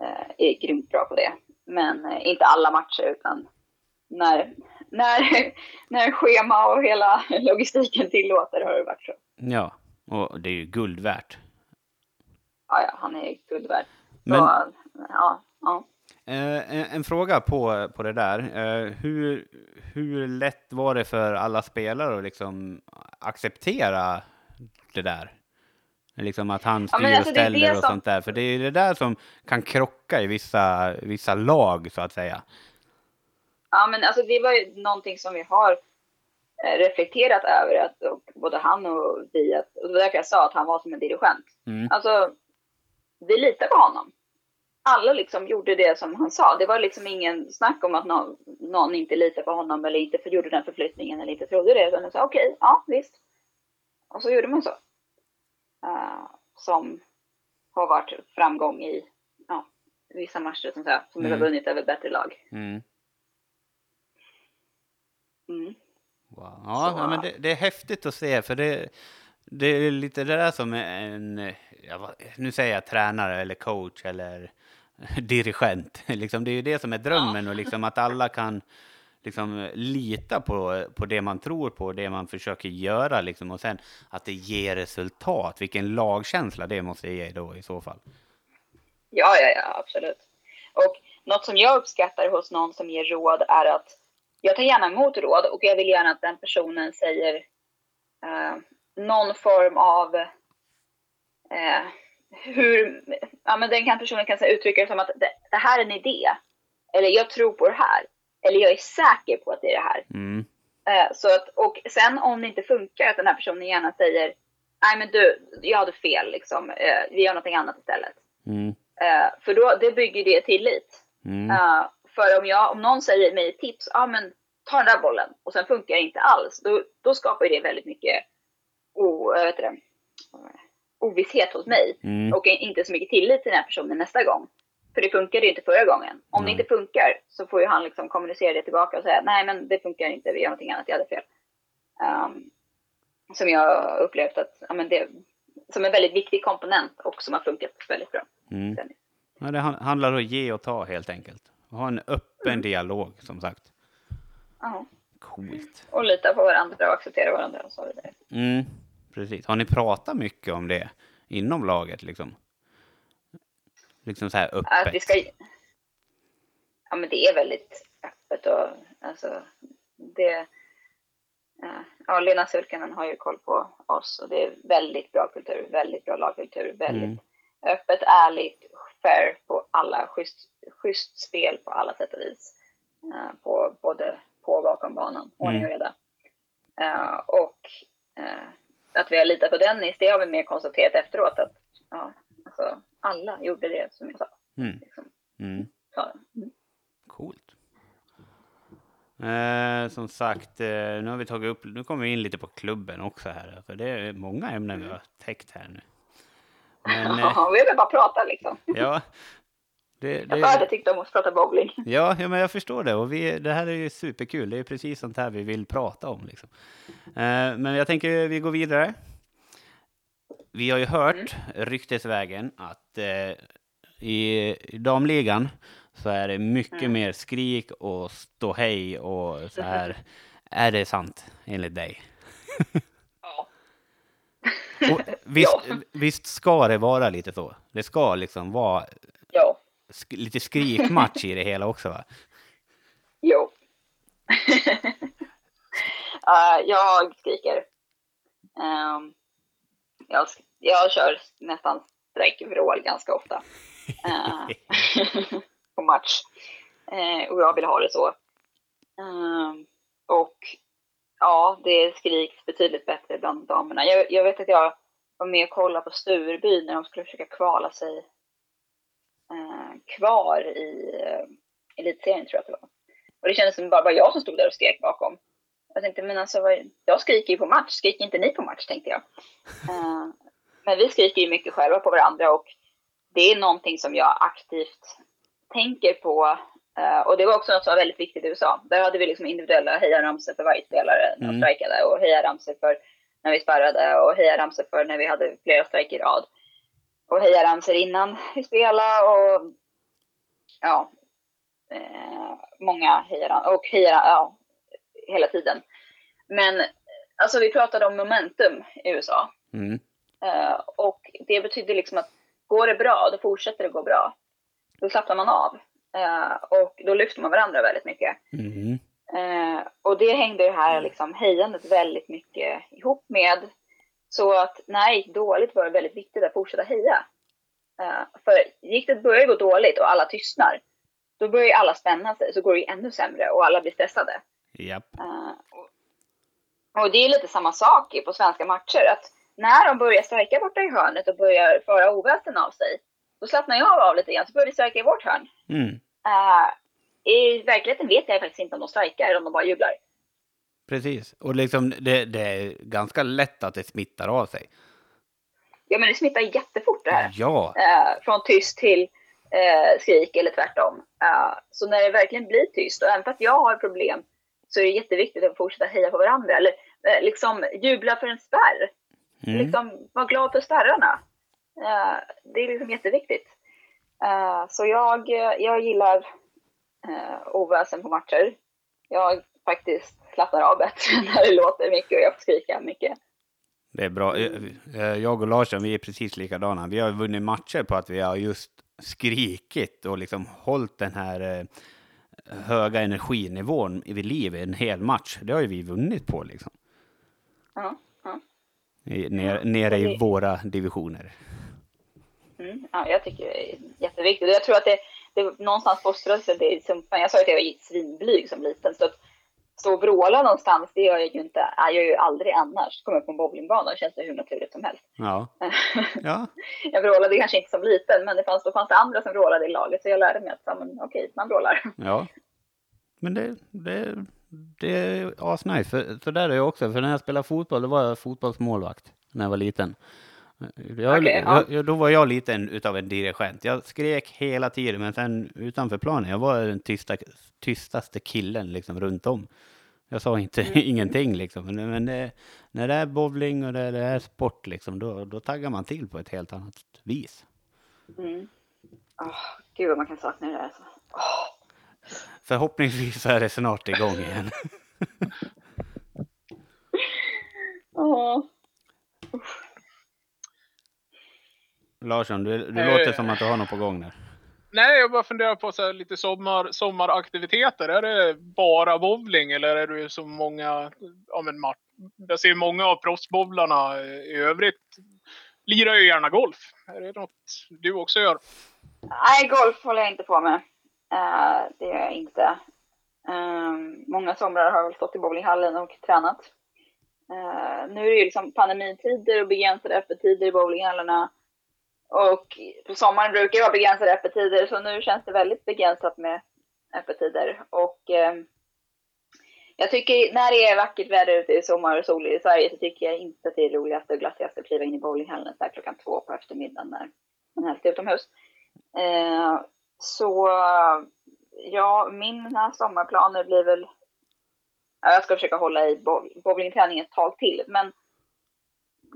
eh, är grymt bra på det. Men eh, inte alla matcher utan när, *laughs* när, när schema och hela *laughs* logistiken tillåter har det varit så. Ja, och det är ju guld värt. Ja, ja, han är guld värd. Men- Så, ja, ja. Eh, en, en fråga på, på det där. Eh, hur, hur lätt var det för alla spelare att liksom acceptera det där? Liksom att han Ja, styr men alltså, och ställer och som- sånt där. För det är det där som kan krocka i vissa, vissa lag, så att säga. ja, men alltså det var ju någonting som vi har eh, reflekterat över, att, och både han och vi, att, och det var därför jag sa att han var som en dirigent. Mm. Alltså, vi litar på honom. Alla liksom gjorde det som han sa. Det var liksom ingen snack om att någon, någon inte litar på honom eller inte för, gjorde den förflyttningen eller inte trodde det. Utan de sa okej, ja visst. Och så gjorde man så. Eh, som har varit framgång i ja, vissa matcher som, sagt, som vi har Mm. vunnit över bättre lag. Mm. Mm. Wow. Ja, Så- ja, men det, det är häftigt att se, för det, det är lite det där som en, ja, nu säger jag tränare eller coach eller *laughs* dirigent. *laughs* Liksom, det är ju det som är drömmen och liksom att alla kan liksom eh, lita på, på det man tror på, det man försöker göra liksom, och sen att det ger resultat. Vilken lagkänsla det måste ge då i så fall. Ja, ja, ja, absolut. Och något som jag uppskattar hos någon som ger råd är att jag tar gärna emot råd och jag vill gärna att den personen säger eh, någon form av eh, hur, ja men den kan personen kan uttrycka det som att det, det här är en idé. Eller jag tror på det här. Eller jag är säker på att det är det här. Mm. Eh, så att, och sen om det inte funkar, att den här personen gärna säger Nej men du, jag hade fel liksom. Eh, vi gör någonting annat istället. Mm. Eh, för då det bygger det tillit. Mm. För om, jag, om någon säger mig tips, ja men ta den där bollen och sen funkar det inte alls. Då, då skapar det väldigt mycket o, vet det, ovisshet hos mig. Mm. Och inte så mycket tillit till den här personen nästa gång. För det funkade ju inte förra gången. Om Nej. det inte funkar så får ju han liksom kommunicera det tillbaka och säga nej men det funkar inte, vi gör någonting annat, jag hade fel. Ehm, som jag upplevt att, ja, men det, som en väldigt viktig komponent och som har funkat väldigt bra. Mm. Ja, det han- handlar om att ge och ta helt enkelt. Ha en öppen Mm. dialog som sagt. Ja. Coolt. Och lita på varandra och acceptera varandra och så vidare. Mm, precis. Har ni pratat mycket om det inom laget liksom? Liksom så här Att öppet. vi ska... Ja men det är väldigt öppet och alltså det... Ja, Lena Sulkanen har ju koll på oss och det är väldigt bra kultur, väldigt bra lagkultur, väldigt Mm. öppet, ärligt, fair på alla, schysst, schysst spel på alla sätt och vis. Eh, på både på och bakom banan, ordning och reda. Eh, och eh, att vi har litat på Dennis, det har vi mer konstaterat efteråt att ja, alltså, alla gjorde det som jag sa. Mm. Liksom. Mm. Ja. Mm. Coolt. Eh, som sagt, eh, nu har vi tagit upp, nu kommer vi in lite på klubben också här. För det är många ämnen vi har täckt här nu. Men *laughs* eh, Ja, vi vill bara prata liksom. ja, det, Jag hade det, tyckt om att prata bowling. ja, ja, men jag förstår det. Och vi, det här är ju superkul. Det är precis sånt här vi vill prata om. Liksom. Eh, men jag tänker vi går vidare. Vi har ju hört ryktesvägen att eh, i, damligan så är det mycket mer skrik och ståhej och så här. Är det sant enligt dig? Ja. *laughs* Visst, Ja. visst ska det vara lite så? Det ska liksom vara Jo. sk- lite skrikmatch i det hela också va? Jo. *laughs* Eh, jag skriker. Ehm, jag, jag kör nästan sträckvrål ganska ofta. Eh, *laughs* på match. Eh, och jag vill ha det så. Ehm, och ja, det skriks betydligt bättre bland damerna. Jag, jag, vet att jag var med och kollade på Stureby när de skulle försöka kvala sig eh, kvar i eh, elitserien tror jag att det var. Och det kändes som bara, bara jag som stod där och skrek bakom. Jag tänkte, men alltså, jag skriker ju på match, skriker inte ni på match, tänkte jag. Uh, *laughs* men vi skriker ju mycket själva på varandra och det är någonting som jag aktivt tänker på. Uh, och det var också något som var väldigt viktigt i USA. Där hade vi liksom individuella hejaramsor för varje spelare när de mm. och hejaramsor för när vi sparrade och hejaramsor för när vi hade flera strejker i rad. Och hejaramsor innan vi spelade och ja, uh, många hejaramsor och hejar, ja, hela tiden. Men alltså vi pratade om momentum i USA. Mm. Uh, och det betyder liksom att går det bra, då fortsätter det gå bra. Då slappnar man av. Uh, och då lyfter man varandra väldigt mycket. Mm. Uh, och det hängde det här liksom hejandet väldigt mycket ihop med. Så att när det gick dåligt var det väldigt viktigt att fortsätta heja. för gick det börjar gå dåligt och alla tystnar, då börjar alla spänna sig, så går det ännu sämre och alla blir stressade. Yep. Uh, och, det är lite samma sak på svenska matcher. Att när de börjar strejka borta i hörnet och börjar föra oväsen av sig, då slappnar jag av lite grann, så börjar de strejka i vårt hörn. Mm. Uh, I verkligheten vet jag faktiskt inte om de strejkar eller om de bara jublar. Precis, och liksom det, det, är ganska lätt att det smittar av sig. Ja, men det smittar jättefort det här. Ja. Uh, från tyst till uh, skrik eller tvärtom. Så när det verkligen blir tyst, och även fast jag har problem så är det jätteviktigt att fortsätta heja på varandra. Eller eh, liksom jubla för en spärr. Mm. Liksom vara glad för spärrarna. Uh, det är liksom jätteviktigt. Uh, så jag, jag gillar uh, oväsen på matcher. Jag faktiskt slappnar av bättre *laughs* när det låter mycket och jag får skrika mycket. Det är bra. Jag och Larsson, vi är precis likadana. Vi har vunnit matcher på att vi har just skrikit och liksom hållit den här höga energinivån vid liv en hel match. Det har ju vi vunnit på liksom. Ja. ja. Ner, nere i våra divisioner. Mm, ja, jag tycker det är jätteviktigt. Jag tror att det, det någonstans fostras det. Som, jag sa att jag var svinblyg som liten. Så att och vråla någonstans, det gör jag ju inte. Jag gör ju aldrig annars. Kommer jag på en bowlingbana och känns det hur naturligt som helst. Ja. *laughs* ja. jag vrålade kanske inte som liten, men det fanns, då fanns det andra som vrålade i laget. Så jag lärde mig att, men, okej, man vrålar. Ja. Men det, det, det är asnice. För, för där är jag också. För när jag spelade fotboll, då var jag fotbollsmålvakt när jag var liten. Jag, okay, ja. jag, då var jag lite en, utav en dirigent. Jag skrek hela tiden, men sen utanför planen, jag var den tysta, tystaste killen liksom runt om. Jag sa inte mm. *laughs* ingenting liksom. Men, men det, när det är bowling och det, det är sport liksom, då, då taggar man till på ett helt annat vis. Mm. Oh, gud vad man kan sakna det där alltså. Oh. Förhoppningsvis är det snart igång igen. *laughs* oh. Larsson, du, du låter som att du har något på gång där. Nej, jag bara funderar på så lite sommar, sommaraktiviteter. Är det bara bowling eller är det så många, ja men jag ser många av proffsbowlarna i övrigt lirar ju gärna golf. Är det något du också gör? Nej, golf håller jag inte på med. Uh, det gör jag inte. Um, många somrar har jag väl stått i bowlinghallen och tränat. Uh, nu är det ju liksom pandemitider och begränsade öppettider i bowlinghallarna. Och på sommaren brukar det vara begränsade öppettider så nu känns det väldigt begränsat med öppettider. Och eh, jag tycker när det är vackert väder ute i sommar och sol i Sverige så tycker jag inte att det är roligast och glassigast att kliva in i bowlinghallen där klockan två på eftermiddagen när man helst är utomhus. Eh, så ja, mina sommarplaner blir väl ja, jag ska försöka hålla i bowlingträningen ett tag till, men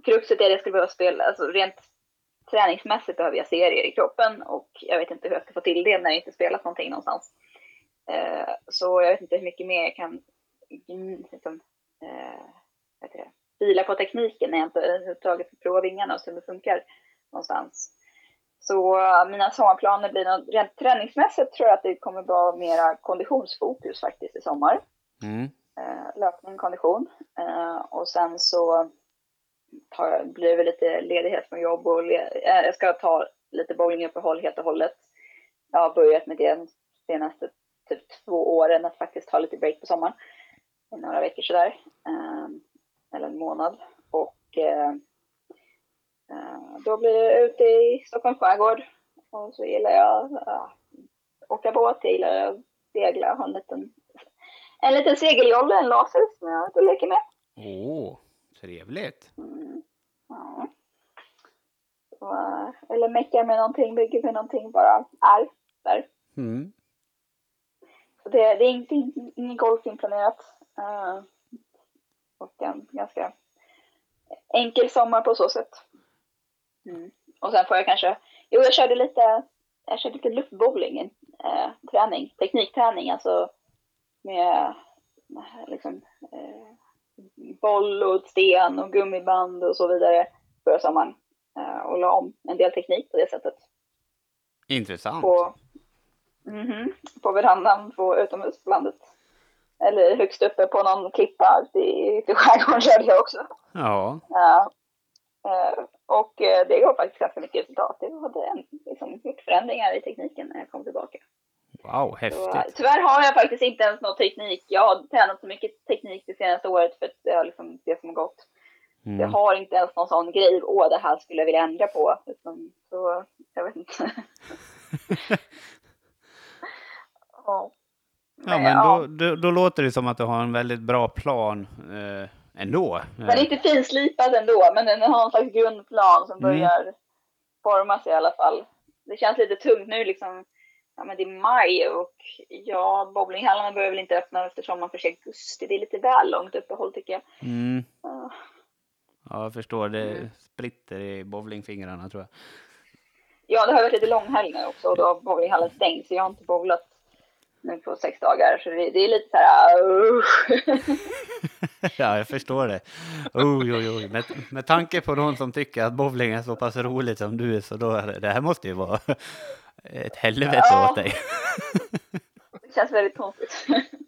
kruxet är att jag skulle behöva spela, alltså rent träningsmässigt behöver jag serier i kroppen och jag vet inte hur jag ska få till det när jag inte spelat någonting någonstans. Eh, så jag vet inte hur mycket mer jag kan liksom, eh, bila på tekniken när jag inte överhuvudtaget får prova vingarna och se hur det funkar någonstans. Så uh, mina sommarplaner blir något, rent träningsmässigt tror jag att det kommer vara mera konditionsfokus faktiskt i sommar. Mm. Uh, löpning, kondition. Uh, och sen så tar, blir det lite ledighet från jobb och le, äh, jag ska ta lite bowlinguppehåll helt och hållet. jag har börjat med det de senaste typ två åren, att faktiskt ta lite break på sommaren. I några veckor sådär. Eh, eller en månad. Och eh, eh, då blir jag ute i Stockholms skärgård. Och så gillar jag äh, åka båt, jag gillar att segla, ha en liten, en liten segeljolle, en laser som jag går och leker med. Oh, trevligt. Mm. Ja. Så, eller meckar med någonting, bygger med någonting, bara är där. Mm. Så det, det är inte, ingen golf inplanerat. Uh, och en ganska enkel sommar på så sätt. Mm. Och sen får jag kanske, jo jag körde lite, jag körde lite luftbowling, eh, träning, teknikträning, alltså med liksom eh, boll och sten och gummiband och så vidare förra sommaren. Eh, och la om en del teknik på det sättet. Intressant. På, mm -hmm, på verandan på utomhuslandet. Eller högst uppe på någon klippa ute i, i skärgården körde jag också. Ja. ja. Uh, och uh, det gav faktiskt ganska mycket resultat. Det hade liksom, gjort förändringar i tekniken när jag kom tillbaka. Wow, häftigt. Tyvärr har jag faktiskt inte ens någon teknik. Jag har tränat så mycket teknik det senaste året för att det är liksom det som har gått. Mm. Jag har inte ens någon sån grej, åh det här skulle jag vilja ändra på. Utan, så, jag vet inte. *laughs* ja. Ja, men då, då, då, låter det som att du har en väldigt bra plan eh, ändå. Den är inte finslipad ändå, men den har en slags grundplan som mm. börjar mm. formas i alla fall. Det känns lite tungt nu liksom. Ja, men det är maj och ja, bowlinghallarna börjar väl inte öppna eftersom man för augusti. Det är lite väl långt uppehåll tycker jag. Mm. Uh. Ja, jag förstår. Det mm. spritter i bowlingfingrarna tror jag. Ja, det har varit lite långhelg nu också och då har bowlinghallen stängt så jag har inte bowlat nu på sex dagar. Så det, det är lite så här... Uh. *laughs* ja, jag förstår det. Oj, oj, oj. Med, med tanke på någon som tycker att bowling är så pass roligt som du är så då är det, det här måste ju vara ett helvete ja. åt dig. *laughs* det känns väldigt konstigt. *laughs*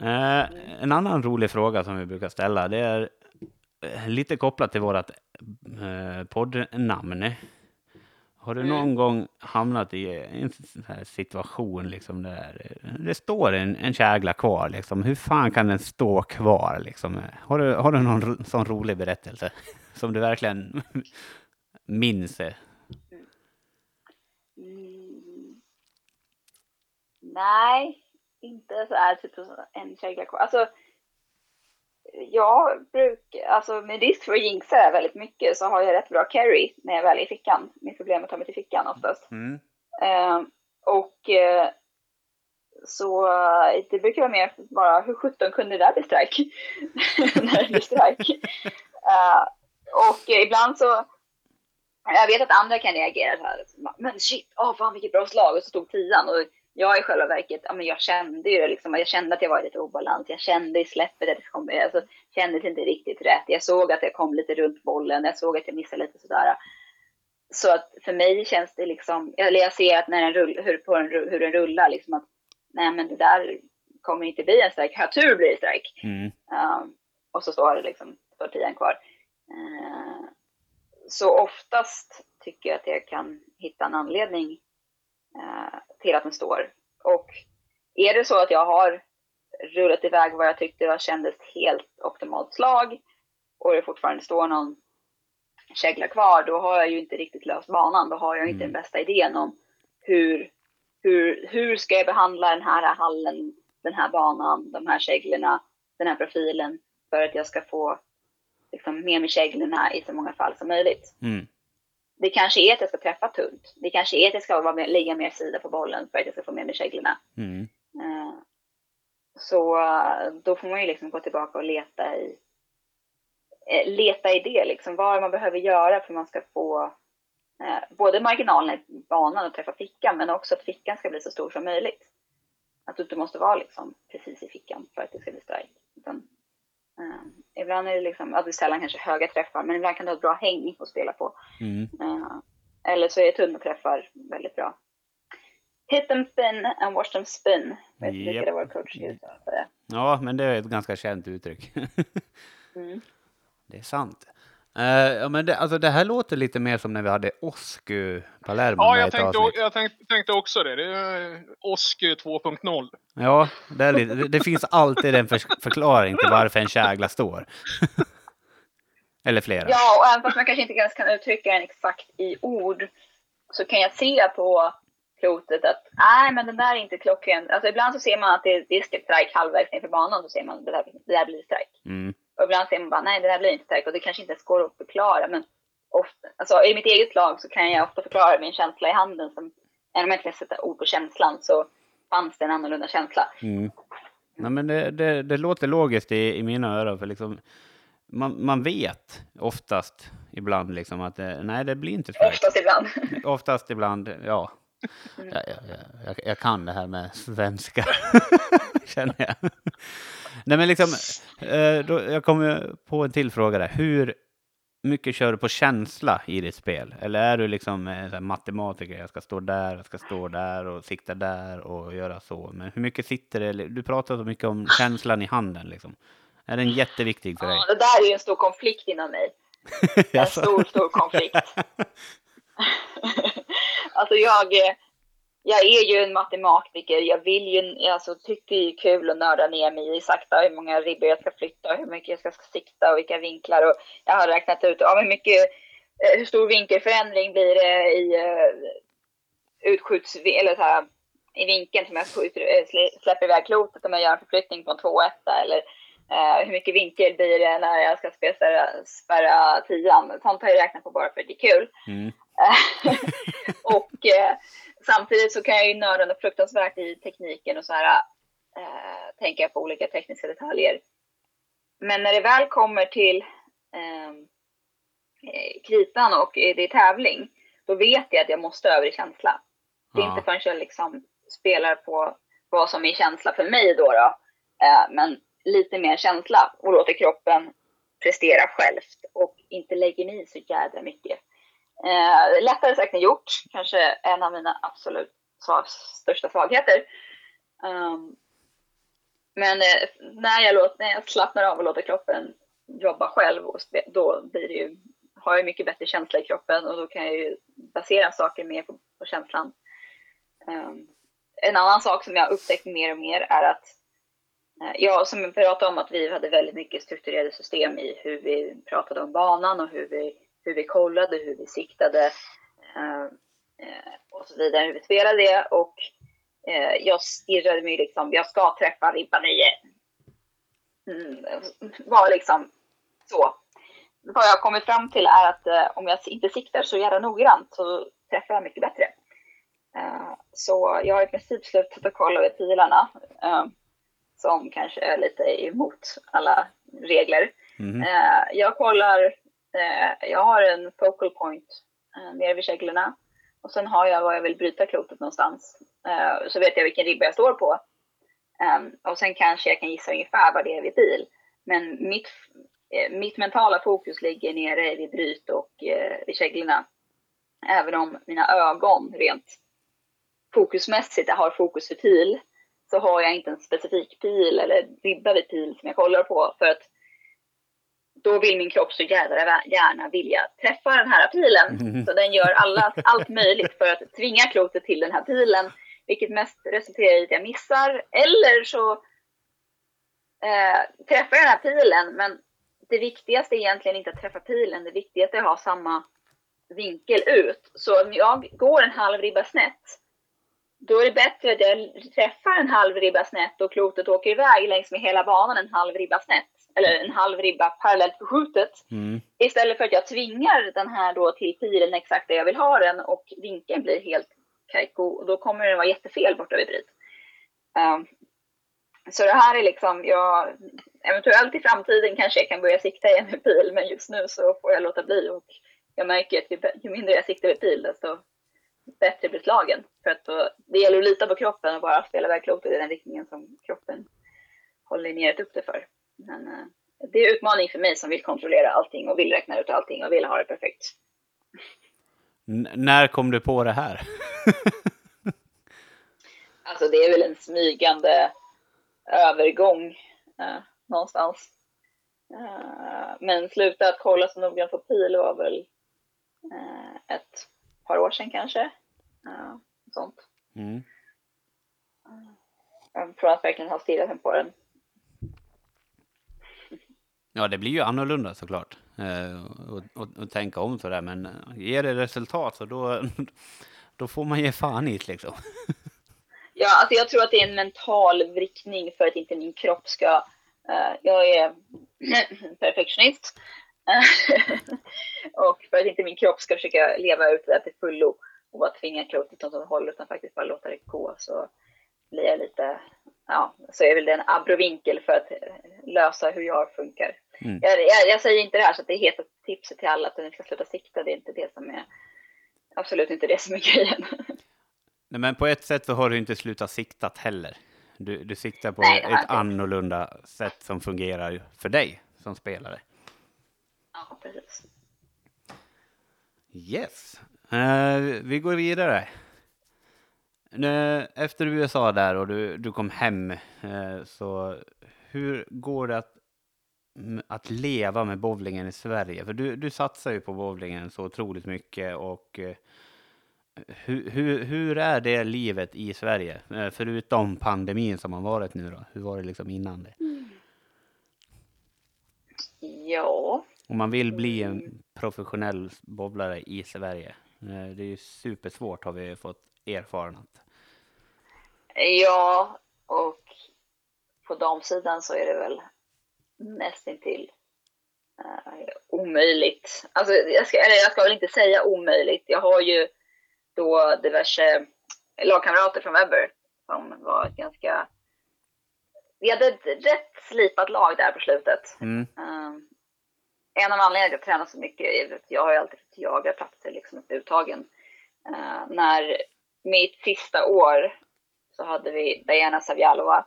Eh, en annan rolig fråga som vi brukar ställa det är eh, lite kopplat till vårt eh, poddnamn. Har du någon mm. gång hamnat i en situation liksom där det står en, en kägla kvar? Liksom. Hur fan kan den stå kvar? Liksom? Har, du, har du någon sån rolig berättelse som du verkligen *laughs* minns? Nej, inte så här typ en kägla kvar. Alltså, jag brukar, alltså med risk för att jinxa väldigt mycket så har jag rätt bra carry när jag väl är i fickan. Mitt problem är att ta mig till fickan oftast. Mm. Uh, och uh, så uh, det brukar vara mer bara, hur sjutton kunde det där bli strike? *laughs* när det blir strike. *laughs* och ibland så, jag vet att andra kan reagera så här, men shit, åh oh, fan vilket bra slag och så stod tian och jag i själva verket, ja, men jag kände ju det liksom, jag kände att jag var i lite obalans. Jag kände i släppet att det kom, alltså, kändes inte riktigt rätt. Jag såg att jag kom lite runt bollen, jag såg att jag missade lite sådär. Så att för mig känns det liksom, eller jag ser att när den rull, hur, på den, hur den rullar, liksom att nej men det där kommer inte bli en strike, har tur blir det strike. Mm. Um, och så står det liksom, står tian kvar. Uh, så oftast tycker jag att jag kan hitta en anledning till att den står. Och är det så att jag har rullat iväg vad jag tyckte var kändes helt optimalt slag och det fortfarande står någon kägla kvar, då har jag ju inte riktigt löst banan. Då har jag inte mm. den bästa idén om hur, hur, hur ska jag behandla den här hallen, den här banan, de här käglorna, den här profilen för att jag ska få liksom, med mig käglorna i så många fall som möjligt. Mm det kanske är att jag ska träffa tunt. Det kanske är att jag ska vara med, ligga mer sida på bollen för att jag ska få med mig käglorna. Mm. Uh, så uh, då får man ju liksom gå tillbaka och leta i, uh, leta i det, liksom vad man behöver göra för att man ska få både marginalen i banan och träffa fickan, men också att fickan ska bli så stor som möjligt. Att du inte måste vara liksom precis i fickan för att det ska bli strike. Utan ibland är det liksom, ja, det är sällan kanske höga träffar, men ibland kan du ha ett bra häng att spela på. Mm. Uh, eller så är tunna träffar väldigt bra. Hit them spin and watch them spin. Vet yep. det vår coach Ja, men det är ett ganska känt uttryck. *laughs* mm. Det är sant. Eh, ja, men det, alltså det här låter lite mer som när vi hade Osku Palermo Ja, jag tänkte, jag tänkte, tänkte också det. Det är Osky 2.0. Ja, det, är lite, det, det finns alltid en för, förklaring till varför en kägla står. *laughs* Eller flera. Ja, och även fast man kanske inte ens kan uttrycka den exakt i ord så kan jag se på klotet att nej, men den där är inte klockren. Alltså ibland så ser man att det, det är strike halvvägs ner för banan, så ser man att det där, det där blir strike. Mm. Och ibland ser man bara nej, det där blir inte strike och det kanske inte ens går att förklara. Men ofta, alltså, i mitt eget lag så kan jag ofta förklara min känsla i handen. Som, även om jag inte kan sätta ord på känslan så fanns det en annorlunda känsla. Mm. Nej, men det, det, det låter logiskt i, i mina öron. För liksom, man, man vet oftast ibland liksom att det, nej, det blir inte strike. Oftast ibland. Oftast ibland, ja. Jag, jag, jag, jag kan det här med svenska, *laughs* känner jag. Nej, men liksom, eh, då, jag kommer på en till fråga där. Hur mycket kör du på känsla i ditt spel? Eller är du liksom eh, här matematiker? Jag ska stå där, jag ska stå där och sikta där och göra så. Men hur mycket sitter det? Du pratar så mycket om känslan i handen liksom. Är den jätteviktig för dig? Ja, det där är en stor konflikt inom mig. *laughs* En stor, stor konflikt. *laughs* *laughs* alltså jag, jag är ju en matematiker. Jag vill ju, alltså tycker det är kul att nörda ner mig i sakta hur många ribbor jag ska flytta, hur mycket jag ska sikta och vilka vinklar. Och jag har räknat ut ja, hur mycket, eh, hur stor vinkelförändring blir det i uh, utskjuts, eller så här, i vinkeln som jag skjuter, eh, släpper iväg klotet om jag gör en förflyttning på en 2 1 eller eh, hur mycket vinkel blir det när jag ska spärra tian. Sånt har jag räknat på bara för att det är kul. Mm. *laughs* och eh, samtidigt så kan jag ju nörda något fruktansvärt i tekniken och så här eh, tänka på olika tekniska detaljer. Men när det väl kommer till eh, eh, kritan och det är tävling, då vet jag att jag måste över i känsla. Det är Ja. inte förrän jag liksom spelar på vad som är känsla för mig då, då eh, men lite mer känsla och låter kroppen prestera självt och inte lägger mig i så jädra mycket. Eh, lättare sagt än gjort, kanske en av mina absolut svag, största svagheter. Um, men eh, när, jag låter, när jag slappnar av och låter kroppen jobba själv, och då blir det ju, har jag mycket bättre känsla i kroppen och då kan jag ju basera saker mer på, på känslan. Um, en annan sak som jag har upptäckt mer och mer är att eh, jag som pratade om att vi hade väldigt mycket strukturerade system i hur vi pratade om banan och hur vi, hur vi kollade, hur vi siktade eh, eh, och så vidare, hur vi spelade det. Och eh, jag stirrade mig liksom, jag ska träffa ribba 9. Mm, var liksom så. Vad jag kommit fram till är att om jag inte siktar så jävla noggrant så träffar jag mycket bättre. Så jag har i princip slutat att kolla över pilarna. som kanske är lite emot alla regler. Eh, jag kollar, eh, jag har en focal point eh, nere vid käglorna. Och sen har jag var jag vill bryta klotet någonstans. Eh, så vet jag vilken ribba jag står på. Eh, och sen kanske jag kan gissa ungefär vad det är vid bil. Men mitt, eh, mitt mentala fokus ligger nere vid bryt och eh, vid käglorna. Även om mina ögon rent fokusmässigt har fokus för pil så har jag inte en specifik pil eller ribba vid pil som jag kollar på för att då vill min kropp så jädra gärna vilja träffa den här pilen. Så den gör alla, allt möjligt för att tvinga klotet till den här pilen. Vilket mest resulterar i att jag missar. Eller så eh, träffar jag den här pilen. Men det viktigaste är egentligen inte att träffa pilen. Det viktigaste är att ha samma vinkel ut. Så om jag går en halv ribba snett då är det bättre att jag träffar en halv ribba snett och klotet åker iväg längs med hela banan en halv ribba snett. Eller en halv ribba parallellt förskjutet. Mm. Istället för att jag tvingar den här då till pilen exakt där jag vill ha den och vinkeln blir helt kajko. Och då kommer den vara jättefel borta vid bryt. Um, så det här är liksom, jag, eventuellt i framtiden kanske jag kan börja sikta igen med pil, men just nu så får jag låta bli. Och jag märker att ju, ju mindre jag siktar med pil, desto bättre blir slagen. För att då, det gäller att lita på kroppen och bara spela iväg klotet i den riktningen som kroppen håller ner upp det för. Men eh, det är en utmaning för mig som vill kontrollera allting och vill räkna ut allting och vill ha det perfekt. N- när kom du på det här? *laughs* Alltså det är väl en smygande övergång eh, någonstans. Uh, men sluta att kolla så noggrant på pil var väl uh, ett par år sedan kanske. Uh, sånt. Mm. Från att verkligen ha stirrat mig på den. Ja, det blir ju annorlunda såklart. Eh, och, och, och tänka om sådär, men eh, ger det resultat så då, *laughs* då får man ge fan i det liksom. *laughs* Ja, alltså jag tror att det är en mental vrickning för att inte min kropp ska... Uh, jag är *clears throat* perfektionist. *laughs* och för att inte min kropp ska försöka leva ut det till fullo och bara tvinga klotet åt något håll utan faktiskt bara låta det gå så blir jag lite, ja, så är väl det en abrovinkel för att lösa hur jag funkar. Mm. Jag, jag, jag, säger inte det här så att det är heta tipset till alla att ni ska sluta sikta, det är inte det som är, absolut inte det som är grejen. Nej, men på ett sätt så har du inte slutat siktat heller. Du, du siktar på Nej, ett annorlunda sätt som fungerar för dig som spelare. Ja, precis. Yes. Uh, vi går vidare. Efter USA där och du, du kom hem, uh, så hur går det att, att leva med bowlingen i Sverige? För du, du satsar ju på bowlingen så otroligt mycket och hur, hur, hur är det livet i Sverige? Eh, förutom pandemin som har varit nu då. Hur var det liksom innan det? Mm. Ja. Om man vill bli en professionell bowlare i Sverige. Eh, det är ju supersvårt har vi fått erfarenhet. Ja, och på damsidan så är det väl nästintill uh, omöjligt. Alltså, jag ska, eller jag ska väl inte säga omöjligt. Jag har ju då diverse lagkamrater från Webber som var ett ganska... Vi hade ett rätt slipat lag där på slutet. Mm. Um, en av anledningarna till att jag tränar så mycket är att jag har ju alltid fått jaga platser liksom uttagen. Uh, när mitt sista år så hade vi Diana Savjalova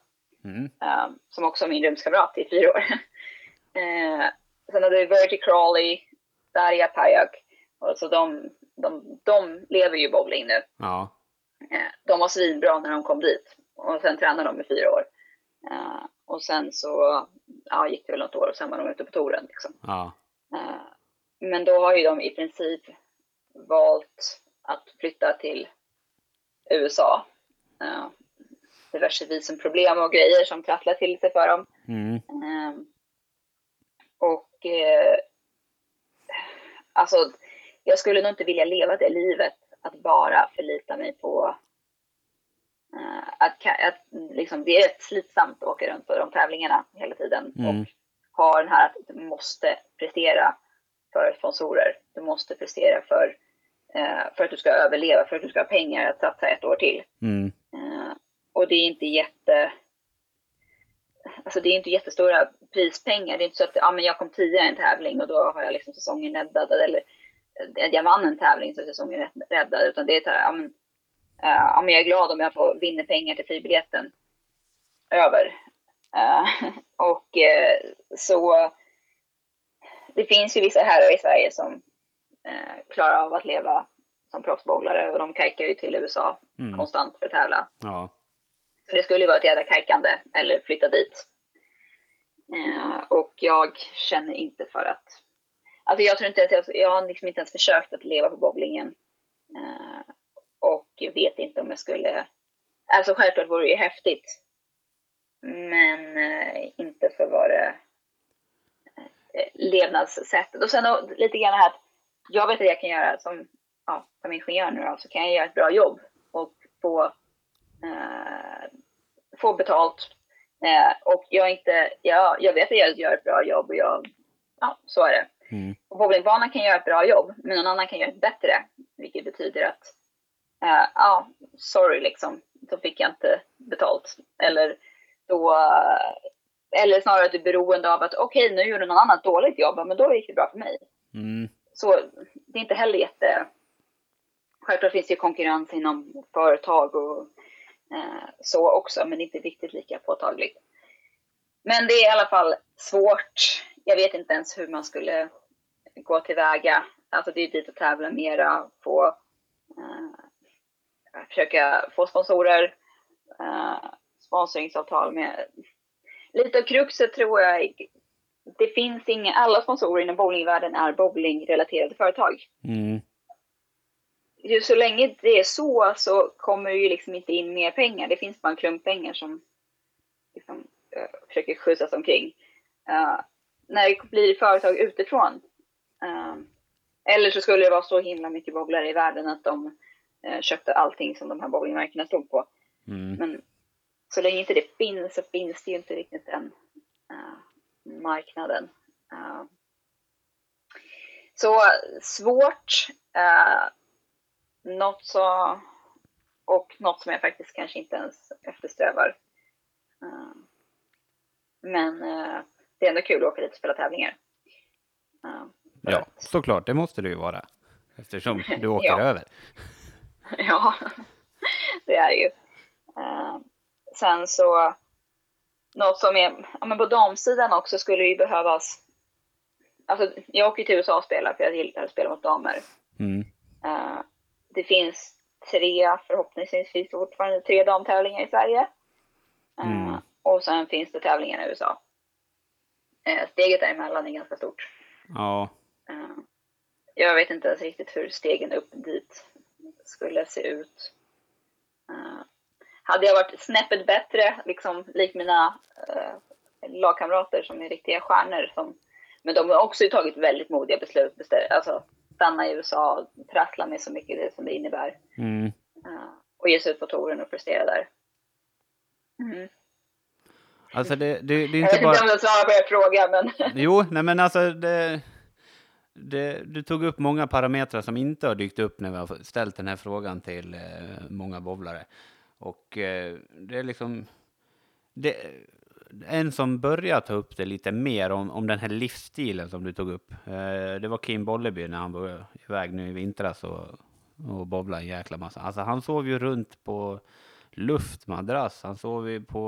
mm. uh, som också var min rumskamrat i fyra år. uh, *laughs* sen hade vi Virgie Crawley, Daria Pajak. Och så de de, de lever ju bowling nu. Ja. Eh, de var svinbra när de kom dit och sen tränade de i fyra år. Och sen så ja, gick det väl något år och sen var de ute på touren. Liksom. Ja. Men då har ju de i princip valt att flytta till USA. Diverse visumproblem och grejer som trasslar till sig för dem. Mm. Och alltså jag skulle nog inte vilja leva det livet att bara förlita mig på uh, att, att liksom, det är slitsamt att åka runt på de tävlingarna hela tiden mm. och ha den här att du måste prestera för sponsorer. Du måste prestera för, uh, för att du ska överleva, för att du ska ha pengar att satsa ett år till. Mm. Och det är inte jätte Alltså det är inte jättestora prispengar. Det är inte så att ja, men jag kom tio i en tävling och då har jag liksom säsongen räddad. Eller jag vann en tävling så säsongen är räddad. Utan det är så här, ja, men, uh, ja, men jag är glad om jag får vinna pengar till fribiljetten över. Uh, *laughs* och uh, så det finns ju vissa herrar i Sverige som klarar av att leva som proffsbowlare och de kajkar ju till USA mm. konstant för att tävla. Ja. För det skulle ju vara ett jädra kajkande eller flytta dit. Eh, och jag känner inte för att Alltså jag tror inte att jag, jag har liksom inte ens försökt att leva på bowlingen. Eh, och och vet inte om jag skulle... Alltså självklart vore det ju häftigt. Men eh, inte för vad det levnadssättet. Och sen då, lite grann här att jag vet att jag kan göra som, ja, som ingenjör nu då, så kan jag göra ett bra jobb och få, få betalt. och jag inte, ja, jag vet att jag gör ett bra jobb och jag, ja, så är det. Mm. Och bowlingbanan kan göra ett bra jobb, men någon annan kan göra ett bättre. Vilket betyder att, uh, ja, sorry liksom, då fick jag inte betalt. Eller då, eller snarare att du är beroende av att okej, okay, nu gjorde någon annan ett dåligt jobb, men då gick det bra för mig. Mm. Så det är inte heller jätte... Självklart finns det ju konkurrens inom företag och Eh, så också, men det är inte riktigt lika påtagligt. Men det är i alla fall svårt. Jag vet inte ens hur man skulle gå tillväga. Alltså det är dit att tävla mera, få eh, försöka få sponsorer, eh, sponsringsavtal med. Lite av kruxet tror jag det finns inga, alla sponsorer inom bowlingvärlden är bowlingrelaterade företag. Mm. Ju så länge det är så så kommer det ju liksom inte in mer pengar. Det finns bara en klump pengar som liksom, uh, försöker skjutsas omkring. Uh, när det blir företag utifrån. Uh, eller så skulle det vara så himla mycket bowlare i världen att de köpte allting som de här bowlingmärkena stod på. Mm. Men så länge inte det finns så finns det ju inte riktigt den marknaden. så svårt. Något så och något som jag faktiskt kanske inte ens eftersträvar. Men det är ändå kul att åka dit och spela tävlingar. Ja, såklart, det måste det ju vara. Eftersom *laughs* du åker ja. över. *laughs* ja, det är ju. Sen så, något som är, ja men på damsidan också skulle det ju behövas, alltså jag åker till USA och spelar för jag gillar att spela mot damer. Mm. Uh, det finns tre, förhoppningsvis finns det fortfarande tre damtävlingar i Sverige. Uh, mm. Och sen finns det tävlingar i USA. steget däremellan är ganska stort. Ja. Jag vet inte ens riktigt hur stegen upp dit skulle se ut. Uh, hade jag varit snäppet bättre, liksom lik mina uh, lagkamrater som är riktiga stjärnor, som, men de har också tagit väldigt modiga beslut. Alltså stanna i USA, trassla med så mycket det som det innebär. Mm. Uh, och ge sig ut på touren och prestera där. Mm. Alltså det, det, det är inte jag vet bara... inte om jag svarar på er fråga, men... *laughs* jo, nej men alltså det det, du tog upp många parametrar som inte har dykt upp när vi har ställt den här frågan till eh, många bowlare. Och eh, det är liksom... Det, en som börjar ta upp det lite mer om, om den här livsstilen som du tog upp. Eh, det var Kim Bolleby när han var iväg nu i vintras och, och bowlade en jäkla massa. Alltså han sov ju runt på luftmadrass. Han sov ju på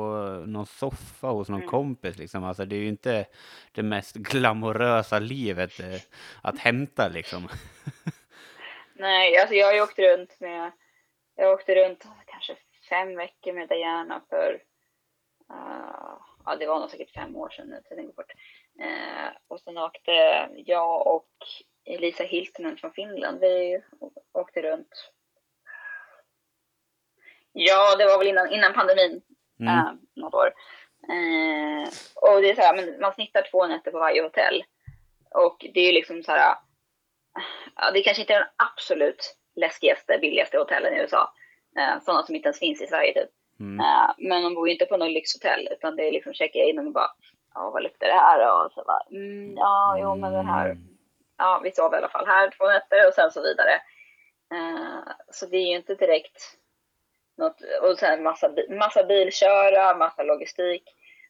någon soffa hos någon mm. kompis. Liksom. Alltså, det är ju inte det mest glamorösa livet eh, att hämta liksom. *laughs* Nej, alltså jag har ju åkt runt med, jag åkte runt kanske fem veckor med Diana för, uh, ja det var nog säkert fem år sedan nu, tiden går fort. Uh, och sen åkte jag och Elisa Hiltunen från Finland, vi åkte runt Ja, det var väl innan, innan pandemin. Mm. Äh, något år. Eh, och det är så här, men man snittar två nätter på varje hotell. Och det är ju liksom så här, ja, det är kanske inte den absolut läskigaste, billigaste hotellen i USA. Eh, sådana som inte ens finns i Sverige typ. Mm. Eh, men man bor inte på något lyxhotell, utan det är liksom checka in och bara, ja vad luktar det här? Och så bara, mm, ja, jo men det här, mm. ja vi sov i alla fall här två nätter och sen så vidare. Eh, så det är ju inte direkt något, och sen massa, massa bilköra, massa logistik.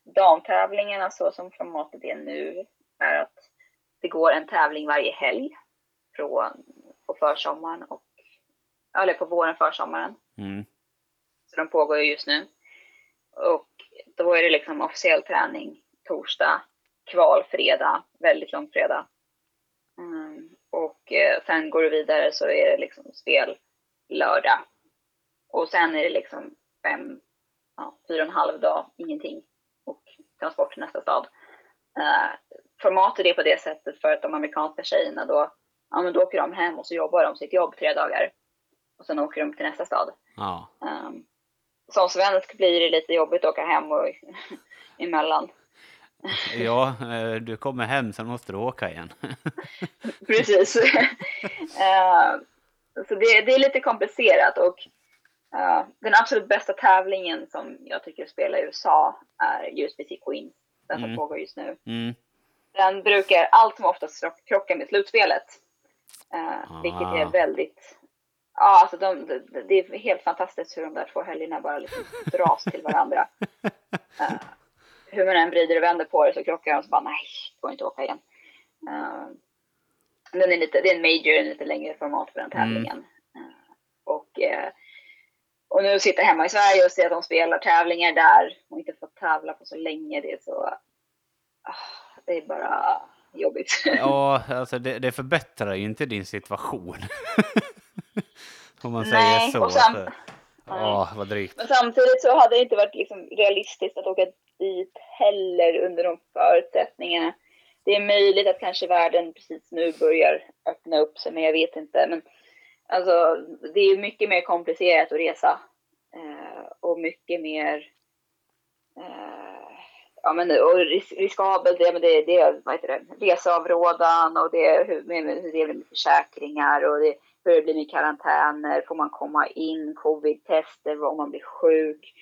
Damtävlingarna så som formatet är nu är att det går en tävling varje helg från, på försommaren och eller på våren, försommaren. Mm. Så de pågår ju just nu. Och då är det liksom officiell träning torsdag, kval fredag, väldigt lång fredag. Mm. Och eh, sen går det vidare så är det liksom spel lördag och sen är det liksom fem, ja, fyra och en halv dag, ingenting. Och transport till nästa stad. Uh, formatet är på det sättet för att de amerikanska tjejerna då, ja men då åker de hem och så jobbar de sitt jobb tre dagar. Och sen åker de till nästa stad. Ja. Um, som svensk blir det lite jobbigt att åka hem och *laughs* emellan. Ja, eh, du kommer hem, sen måste du åka igen. *laughs* Precis. uh, *laughs* så det, det, är lite komplicerat och Uh, den absolut bästa tävlingen som jag tycker spelar i USA är USBC Queen. Den som mm. pågår just nu. Mm. Den brukar allt som oftast krocka med slutspelet. Uh, ah. Vilket är väldigt... Ja, alltså de, de, det är helt fantastiskt hur de där två helgerna bara liksom dras till varandra. Uh, *laughs* hur man än vrider och vänder på det så krockar de och så bara nej, det går inte att åka igen. Uh, den är lite, det är en major, en lite längre format för den mm. tävlingen. Mm. och och nu sitter hemma i Sverige och ser att de spelar tävlingar där och inte fått tävla på så länge. Det är så... Ah, det är bara jobbigt. Ja, *laughs* alltså det, det förbättrar ju inte din situation. *laughs* Om man Nej, säger så. Och sam- så. Ja, vad drygt. Men samtidigt så hade det inte varit liksom realistiskt att åka dit heller under de förutsättningarna. det är möjligt att kanske världen precis nu börjar öppna upp sig, men jag vet inte. Men alltså, det är mycket mer komplicerat att resa eh, och mycket mer eh, ja, men, och ris riskabelt. Men det, det, vad heter det, reseavrådan och det, hur, hur det blir med försäkringar och det, hur det blir med karantäner. Får man komma in? Covid-tester om man blir sjuk?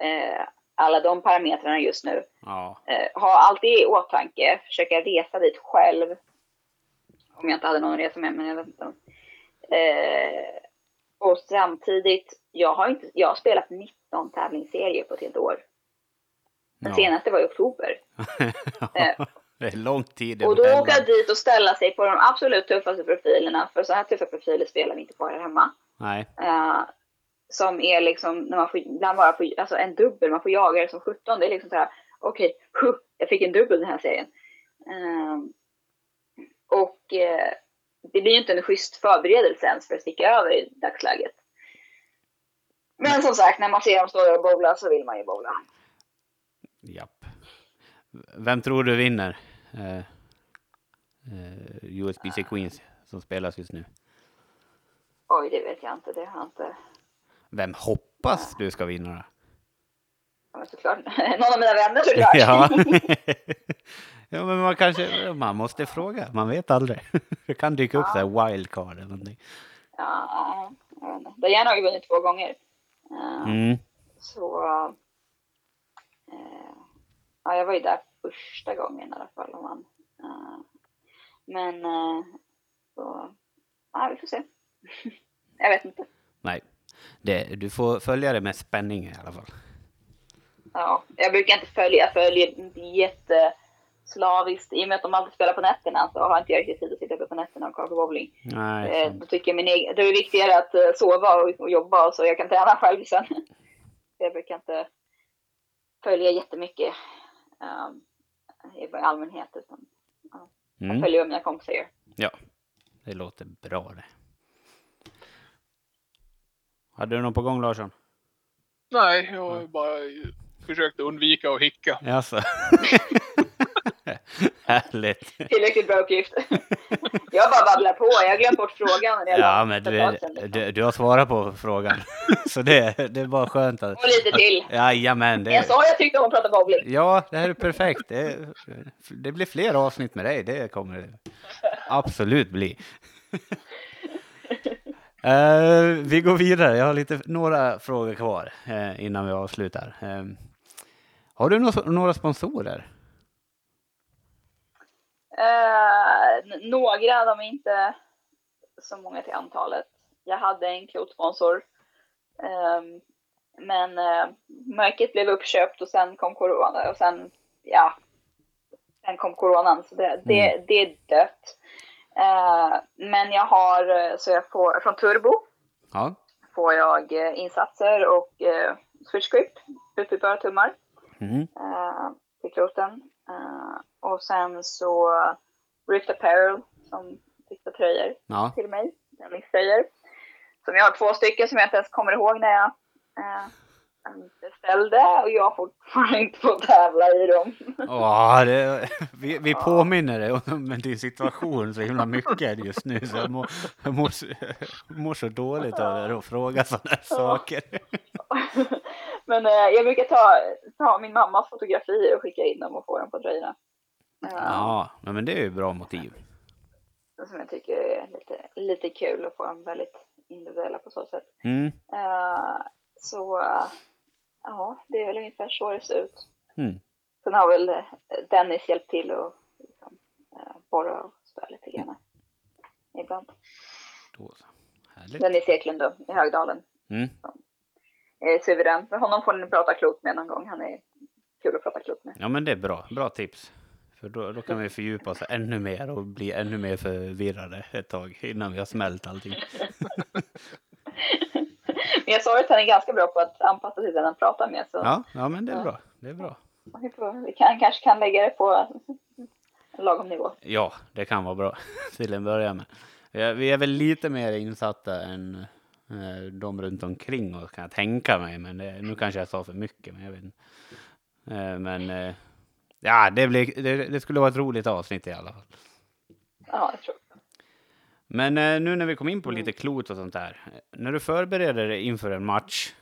Eh, alla de parametrarna just nu. Ja. Eh, ha alltid i åtanke. Försöka resa dit själv. Om jag inte hade någon resa med, men jag vet inte. Eh, och samtidigt, jag har, inte, jag har spelat 19 tävlingsserier på ett helt år. Den Ja. senaste var i oktober. *laughs* Eh, det är lång tid Och då åka dit och ställa sig på de absolut tuffaste profilerna, för så här tuffa profiler spelar vi inte på här hemma. Nej. Eh, som är liksom, när man får, ibland bara får, alltså en dubbel, man får jaga det som 17. Det är liksom så här, okej, huh, jag fick en dubbel den här serien. Eh, och eh, det blir ju inte en schysst förberedelse ens för att sticka över i dagsläget. Men som sagt, när man ser dem stå och bowla så vill man ju bowla. Japp. Vem tror du vinner? Eh, eh, USBC Queens som spelas just nu. Oj, det vet jag inte. Det har jag inte... Vem hoppas du ska vinna då? Ja, men såklart. *laughs* Någon av mina vänner såklart. Ja. *laughs* ja, men man kanske, man måste fråga. Man vet aldrig. *laughs* Det kan dyka upp så här wildcard eller någonting. Ja, jag vet inte. Diana har ju vunnit två gånger. Eh, Mm. Så... eh, ja, jag var ju där första gången i alla fall och vann. Eh, men... eh, så... Ja, vi får se. *laughs* jag vet inte. Nej, det, du får följa det med spänning i alla fall. Ja, jag brukar inte följa, jag följer inte jätteslaviskt. I och med att de alltid spelar på nätterna så har inte jag riktigt tid att sitta uppe på nätterna och kolla på bowling. Nej, Eh, då tycker jag min egen, det är viktigare att eh, sova och, och jobba så jag kan träna själv sen. *laughs* jag brukar inte följa jättemycket um, i allmänhet utan jag mm. följer vad mina kompisar gör. Ja, det låter bra det. Hade du något på gång Larsson? Nej, jag har bara försökt undvika att hicka. Jaså? *laughs* *laughs* Härligt. Tillräckligt bra uppgift. *laughs* jag bara babblar på, jag har glömt bort frågan. Ja, men du, liksom. du, du har svarat på frågan. *laughs* Så det, det är bara skönt att... Och lite till. Jajamän, Jag det, sa jag tyckte om att prata bowling. ja, det här är perfekt. Det, det blir fler avsnitt med dig, det kommer det absolut bli. Eh, vi går vidare, jag har lite, några frågor kvar eh, innan vi avslutar. Eh, har du nå- några sponsorer? N- några, de är inte så många till antalet. Jag hade en klotsponsor. Um, men uh, märket blev uppköpt och sen kom corona och sen, ja, sen kom coronan så det, det, det är dött. Eh, men jag har, så jag får, från Turbo Ja. får jag insatser och uh, switchgrip, utbytbara tummar Mm. eh, till kloten. Eh, och sen så Rift Apparel som fixar tröjor Ja. till mig, tävlingströjor. Som jag har två stycken som jag inte ens kommer ihåg när jag eh, beställde och jag har fortfarande inte fått tävla i dem. Åh, det, vi, vi påminner dig om din situation så himla mycket just nu så jag mår, jag mår, så- mår så dåligt över att fråga sådana här saker. *laughs* Men eh, jag brukar ta, ta min mammas fotografier och skicka in dem och få dem på tröjorna. Eh, Ja, men det är ju bra motiv. Som jag tycker är lite, lite kul att få dem väldigt individuella på så sätt. Mm. Eh, så eh, ja, det är väl ungefär så det ser ut. Mm. Sen har väl Dennis hjälpt till och liksom, eh, borra och spöa lite grann. Ibland. Då. Härligt. Dennis Eklund då, i Högdalen. Mm. Är suverän. Honom får ni prata klot med någon gång. Han är kul att prata klot med. Ja, men det är bra. Bra tips. För då, då kan vi fördjupa oss ännu mer och bli ännu mer förvirrade ett tag innan vi har smält allting. Men *laughs* jag sa ju att han är ganska bra på att anpassa sig till den han pratar med. Så Ja, ja men det är bra. Det är bra. vi, kan, kanske kan lägga det på en lagom nivå. Ja, det kan vara bra *laughs* till en början med. Vi är, vi är väl lite mer insatta än eh, de runt omkring oss kan jag tänka mig. Men det, nu kanske jag sa för mycket, men jag vet inte. Eh, men eh, Ja, det, blir, det, det skulle vara ett roligt avsnitt i alla fall. Ja, jag tror Men eh, nu när vi kom in på lite klot och sånt där. När du förbereder dig inför en match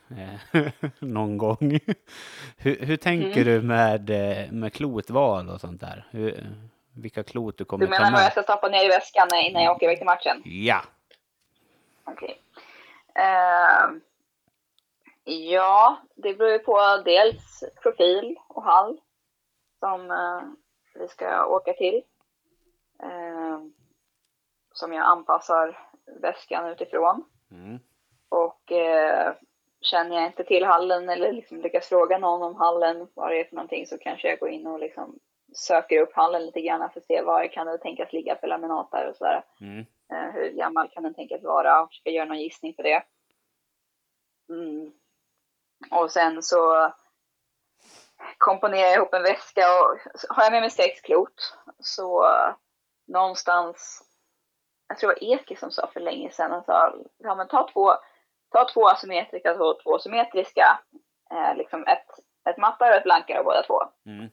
eh, *laughs* någon gång. hur, hur tänker Mm. du med, eh, med klotval och sånt där? Hur, vilka klot du kommer Du ta menar vad jag med? ska stoppa ner i väskan innan jag åker iväg till matchen? Ja, Okej. Eh, ja, det beror ju på dels profil och hall som eh, vi ska åka till. Eh, som jag anpassar väskan utifrån. mm. Och eh, känner jag inte till hallen eller liksom lyckas fråga någon om hallen, vad det är för någonting, så kanske jag går in och liksom söker upp hallen lite grann för att se var kan det tänkas ligga för laminat där och sådär. Mm. Hur gammal kan den tänkas vara? Försöka göra någon gissning på det. Mm. Och sen så komponerar jag ihop en väska och har jag med mig sex klot så eh, någonstans, jag tror det var Eki som sa för länge sedan, han sa, ja men ta två, ta två asymmetriska och två symmetriska, eh, liksom ett, ett mattare och ett blankare av båda två. Mm.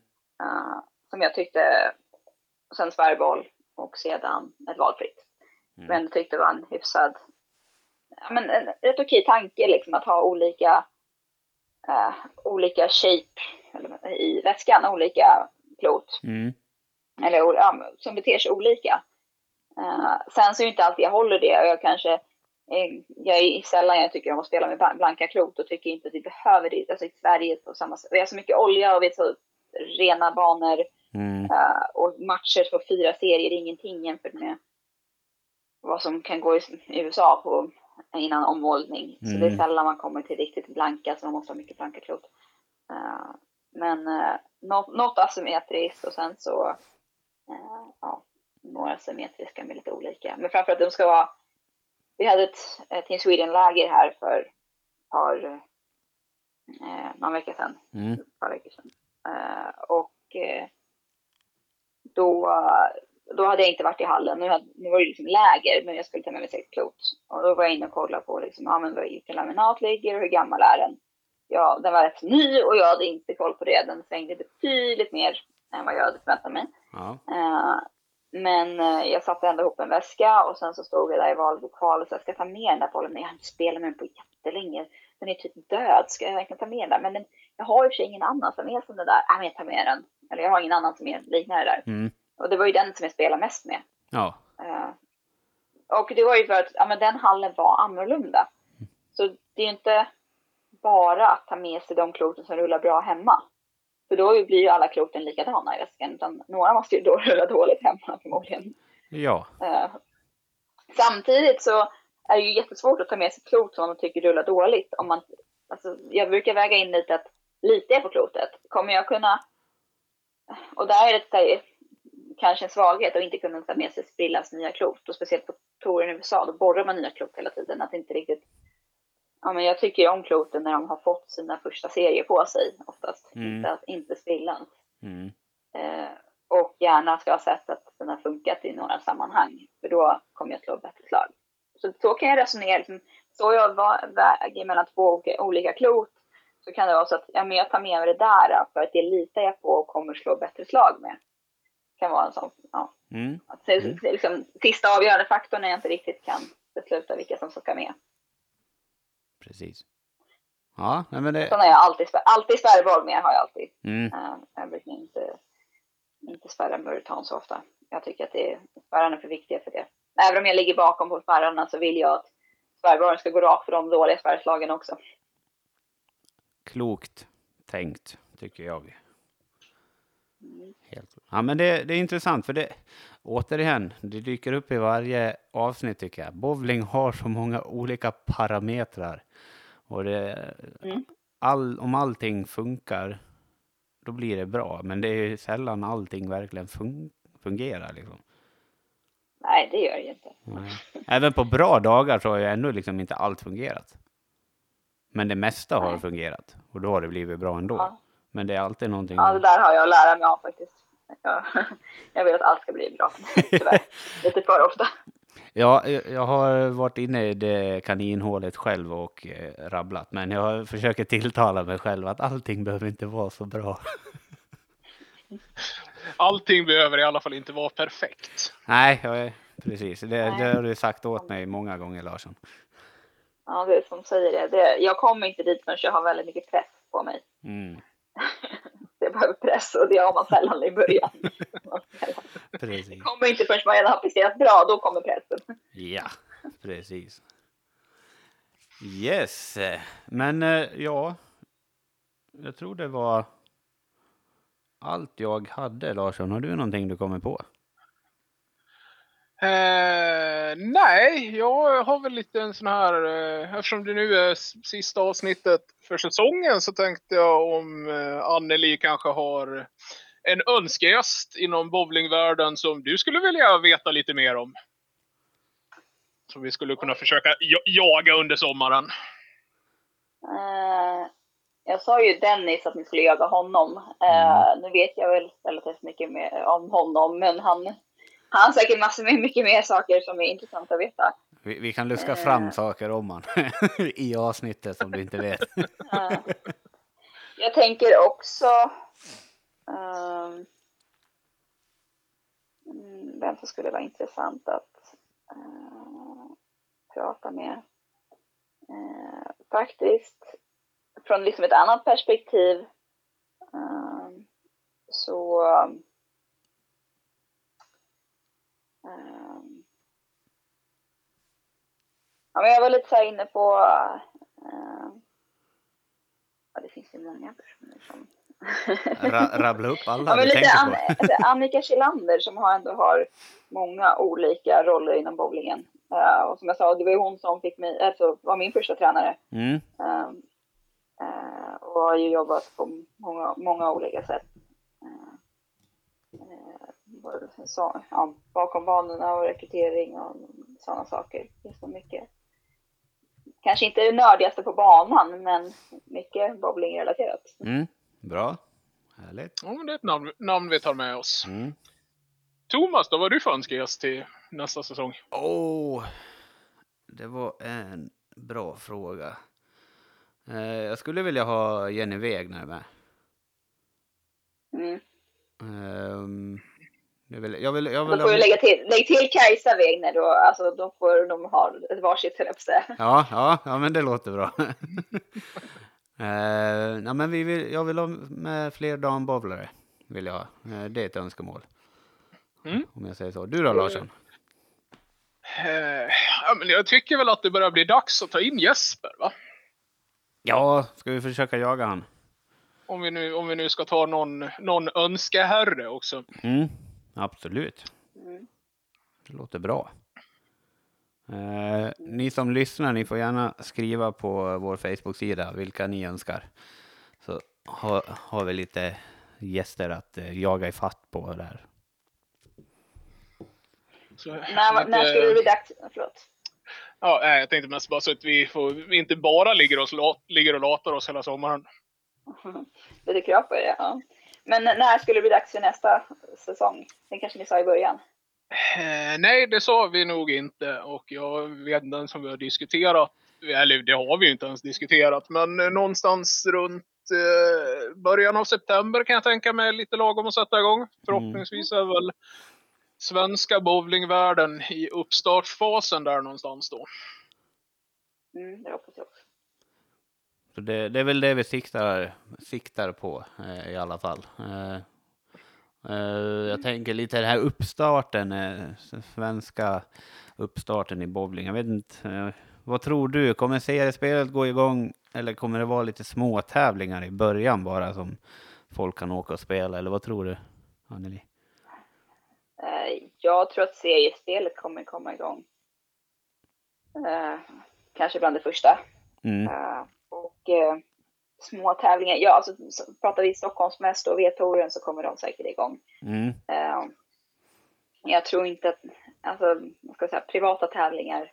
Eh, som jag tyckte, sen spärrboll och sedan ett valfritt. Mm. Men tyckte var en hyfsad, ja, men en rätt okej tanke liksom att ha olika, eh, olika shape i väskan, olika klot. Mm. Eller ja, som beter sig olika. Eh, sen så är det inte alltid jag håller det och jag kanske, eh, jag är sällan jag tycker om att spela med blan- blanka klot och tycker inte att vi behöver det. Alltså i Sverige på samma sätt. Vi har så mycket olja och vi har så rena banor. Mm. Eh, och matcher för fyra serier är ingenting jämfört med vad som kan gå i, USA på, innan ommålning. Så det är Mm. sällan man kommer till riktigt blanka, så man måste ha mycket blanka klot. Eh, men uh, något, något asymmetriskt och sen så eh, ja, några symmetriska med lite olika. Men framförallt de ska vara... Vi hade ett, ett Team Sweden-läger här för ett par, eh, någon vecka sedan Mm. ett par veckor sedan. Eh, och eh, då, då hade jag inte varit i hallen. Nu, hade, nu var det liksom läger, men jag skulle ta med mig sex klot. Och då var jag inne och kollade på liksom, ja, men vilken laminat ligger och hur gammal är den. Ja, den var rätt ny och jag hade inte koll på det. Den svängde betydligt mer än vad jag hade förväntat mig. Ja. Eh, men eh, jag satte ändå ihop en väska och sen så stod jag där i vallokalen och jag ska ta med den där bollen. Men jag har inte spelat med den på jättelänge. Den är typ död. Ska jag verkligen ta med den där? Men den, jag har ju för sig ingen annan som är som den där. Nej, men jag tar med den. Eller jag har ingen annan som är liknar det där. Mm. Och det var ju den som jag spelade mest med. Ja. Eh, och det var ju för att ja, men den hallen var annorlunda. Så det är ju inte bara att ta med sig de kloten som rullar bra hemma. För då blir ju alla kloten likadana i väskan. Utan några måste ju då *laughs* rulla dåligt hemma förmodligen. Ja. Eh, samtidigt så är det ju jättesvårt att ta med sig klot som man tycker rullar dåligt. Om man, alltså, jag brukar väga in lite att lite är på klotet. Kommer jag kunna... Och där är det här, kanske en svaghet att inte kunna ta med sig sprillans nya klot. Och speciellt på touren i USA, då borrar man nya klot hela tiden. Att inte riktigt... Ja, men jag tycker om kloten när de har fått sina första serier på sig oftast. Mm. Inte, inte sprillans. Mm. Eh, och gärna ska jag ha sett att den har funkat i några sammanhang. För då kommer jag slå bättre slag. Så, så kan jag resonera. Liksom, så jag väger mellan två olika- klot. Så kan det vara så att ja, men jag tar med mig det där för att det litar jag på och kommer slå bättre slag med. kan vara en sån. Ja. Mm. Att det, det är liksom, sista avgörande faktorn när jag inte riktigt kan besluta vilka som ska med. Precis. Ja, nej, men det... Sen har jag alltid, spär- alltid med. Har jag alltid. Mm. Eh, Jag brukar inte, inte spärra Muritan så ofta. Jag tycker att det är, spärrarna är för viktiga för det. Även om jag ligger bakom på spärrarna så vill jag att spärrbollen ska gå rakt för de dåliga spärrslagen också. Klokt tänkt, tycker jag. Mm. Helt. Ja, men det, det är intressant, för det, återigen, det dyker upp i varje avsnitt tycker jag. Bowling har så många olika parametrar. Och det, Mm. all, om allting funkar, då blir det bra. Men det är ju sällan allting verkligen fun, fungerar. Liksom. Nej, det gör det inte. Nej. Även på bra dagar så har ju ändå liksom inte allt fungerat. Men det mesta har Nej. fungerat. Och då har det blivit bra ändå. Ja. Men det är alltid någonting... Ja, det där har jag att lära mig av faktiskt. Jag, *laughs* jag vill att allt ska bli bra, *laughs* tyvärr. Lite för ofta. Ja, jag har varit inne i det kaninhålet själv och eh, rabblat, men jag försöker tilltala mig själv att allting behöver inte vara så bra. *laughs* Allting behöver i alla fall inte vara perfekt. Nej, jag, precis. Det, det har du sagt åt mig många gånger, Larsson. Ja, det är som säger det. det. Jag kommer inte dit förrän jag har väldigt mycket press på mig. Mm. Behöver press och det har man sällan i början. Precis. Det kommer inte förrän man redan har presterat bra, då kommer pressen. Ja, precis. Yes, men eh, ja, jag tror det var allt jag hade, Larsson. Har du någonting du kommer på? Eh, nej, jag har väl lite en sån här, eh, eftersom det nu är sista avsnittet för säsongen så tänkte jag om eh, Anneli kanske har en önskegäst inom bowlingvärlden som du skulle vilja veta lite mer om. Som vi skulle kunna försöka jaga under sommaren. Uh, jag sa ju Dennis att ni skulle jaga honom. Uh, mm. Nu vet jag väl relativt mycket mer om honom, men han han har säkert massor med mycket mer saker som är intressanta att veta. Vi, vi kan luska fram uh, saker om han *laughs* i avsnittet som du inte vet. uh, jag tänker också um, vem som skulle vara intressant att uh, prata med. faktiskt från liksom ett annat perspektiv ehm, så Ja, men jag var lite så inne på... Uh, ja, det finns ju många personer som... Ra rabbla upp alla ja, men lite An alltså, Annika Kjellander som har ändå har många olika roller inom bowlingen. Uh, och som jag sa, det var ju hon som fick mig, alltså, var min första tränare. Mm. Uh, och har ju jobbat på många, många olika sätt så, ja, bakom banorna och rekrytering och sådana saker. Det är så mycket. Kanske inte det nördigaste på banan, men mycket bowlingrelaterat. Mm, bra, härligt. Ja, det är ett namn, namn vi tar med oss. Mm. Thomas, då vad du för önskegäst till nästa säsong? Åh, oh, det var en bra fråga. Eh, jag skulle vilja ha Jenny Wegner med. Mm. Um, jag vill, jag vill, jag vill, då får vi lägga till, lägg till Kajsa Wegner då, alltså då får de ha ett varsitt höll Ja, ja, ja, men det låter bra. *laughs* uh, ja, men vi vill, jag vill ha med fler dambowlare, vill jag. Uh, det är ett önskemål. Mm. Om jag säger så. Du då Larsson? Uh, ja, men jag tycker väl att det börjar bli dags att ta in Jesper, va? Ja, ska vi försöka jaga han? Om vi nu, om vi nu ska ta någon, någon önskeherre också. Mm. Absolut. Mm. Det låter bra. Eh, ni som lyssnar, ni får gärna skriva på vår Facebook-sida vilka ni önskar. Så har, har vi lite gäster att eh, jaga i fatt på där. Så, när, när skulle det bli dags? Förlåt. Ja, jag tänkte mest bara så att vi får, inte bara ligger, oss, ligger och latar oss hela sommaren. *laughs* Lite krav på det, ja. Men när skulle det bli dags för nästa säsong? Det kanske ni sa i början? Eh, nej, det sa vi nog inte och jag vet inte som vi har diskuterat, eller det har vi ju inte ens diskuterat, men eh, någonstans runt eh, början av september kan jag tänka mig lite lagom att sätta igång. Förhoppningsvis är väl svenska bowlingvärlden i uppstartsfasen där någonstans då. Mm, det hoppas jag också. Så det, det, är väl det vi siktar, siktar på eh, i alla fall. Eh, eh, jag tänker lite den här uppstarten, eh, svenska uppstarten i bowling. Jag vet inte, eh, vad tror du? Kommer seriespelet gå igång eller kommer det vara lite små tävlingar i början bara som folk kan åka och spela? Eller vad tror du, Anneli? Jag tror att seriespelet kommer komma igång. kanske bland det första. Mm eh, små tävlingar. Ja, alltså, pratar vi Stockholmsmäster och V-touren så kommer de säkert igång. Mm. Eh, jag tror inte att, alltså, vad ska jag säga, privata tävlingar,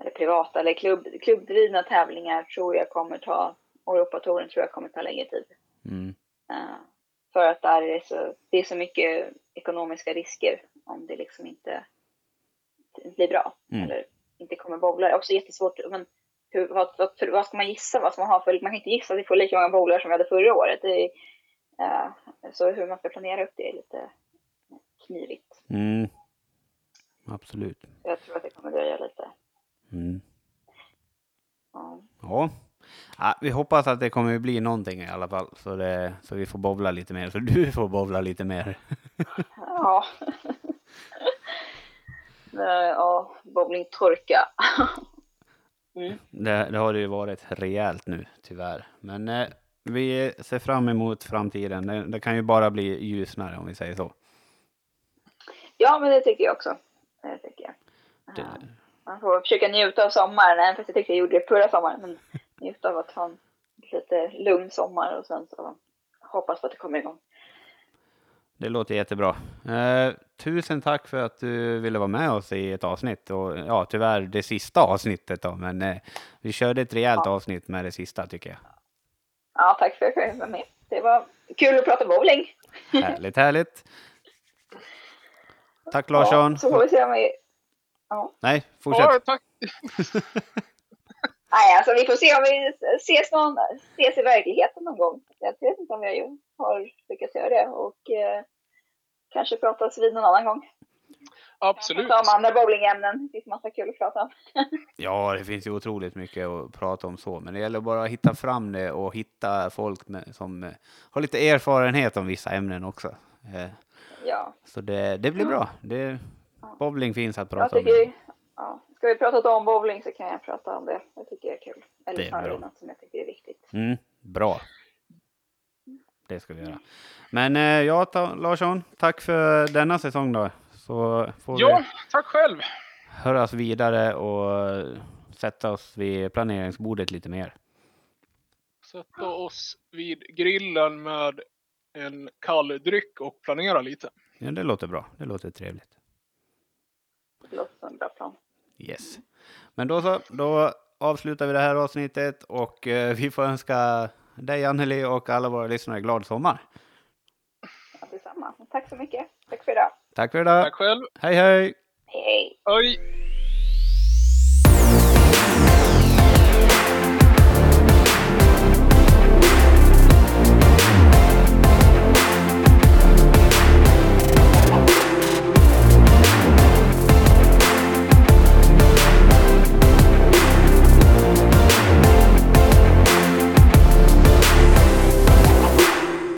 eller privata, eller klubb, klubbdrivna tävlingar tror jag kommer ta, Europatouren tror jag kommer ta längre tid. Mm. Eh, för att där är det, så, det är så mycket ekonomiska risker om det liksom inte blir bra. Mm. Eller inte kommer bowlare. Också jättesvårt, men hur, vad, vad, vad, ska man gissa? Vad ska man ha för, man kan inte gissa att vi får lika många bowlare som vi hade förra året. Är, Eh, så hur man ska planera upp det är lite knivigt. Mm. Absolut. Jag tror att det kommer dröja lite. Mm. Ja. Ja. ja, vi hoppas att det kommer bli någonting i alla fall, så, det, så vi får bowla lite mer, så du *laughs* får bowla lite mer. Ja. *laughs* *laughs* Ja, bowlingtorka. Mm. Det, det har det ju varit rejält nu, tyvärr. Men eh, vi ser fram emot framtiden. Det, det kan ju bara bli ljusnare om vi säger så. Ja, men det tycker jag också. Det tycker jag. Det. Man får försöka njuta av sommaren, även fast jag tyckte jag gjorde det förra sommaren. Men njuta av att ha en lite lugn sommar och sen så hoppas på att det kommer igång. Det låter jättebra. Eh, tusen tack för att du ville vara med oss i ett avsnitt. Och, ja, tyvärr det sista avsnittet då, men eh, vi körde ett rejält Ja. avsnitt med det sista tycker jag. Ja, tack för att jag fick vara med. Det var kul att prata bowling. Härligt, härligt. *laughs* Tack Larsson. Ja, så får vi se om vi... Nej, fortsätt. Ja, tack. *laughs* Nej, alltså vi får se om vi ses, någon, ses i verkligheten någon gång. Jag vet inte om jag har lyckats göra det och eh, kanske pratas vid någon annan gång. Absolut. Prata om andra bowlingämnen. Det finns massa kul att prata om. *laughs* Ja, det finns ju otroligt mycket att prata om så, men det gäller bara att hitta fram det och hitta folk med, som eh, har lite erfarenhet om vissa ämnen också. Eh, Ja, Så det, det blir bra. Det, bowling finns att jag prata om. Ja, ska vi prata om bowling så kan jag prata om det. Jag tycker det är kul. Eller Det är bra. något som jag tycker är viktigt. Mm, bra. Det ska vi göra. Men eh, ja, ta, Larsson, tack för denna säsong då. Så får Ja, vi tack själv. höras vidare och sätta oss vid planeringsbordet lite mer. Sätta oss vid grillen med en kall dryck och planera lite. Ja, det låter bra. Det låter trevligt. Det låter som en bra plan. Yes. Men då så, då avslutar vi det här avsnittet och eh, vi får önska dig Anneli och alla våra lyssnare glad sommar. Ja, detsamma. Tack så mycket. Tack för idag. Tack för idag. Tack själv. Hej hej! Hej, hej. Hej.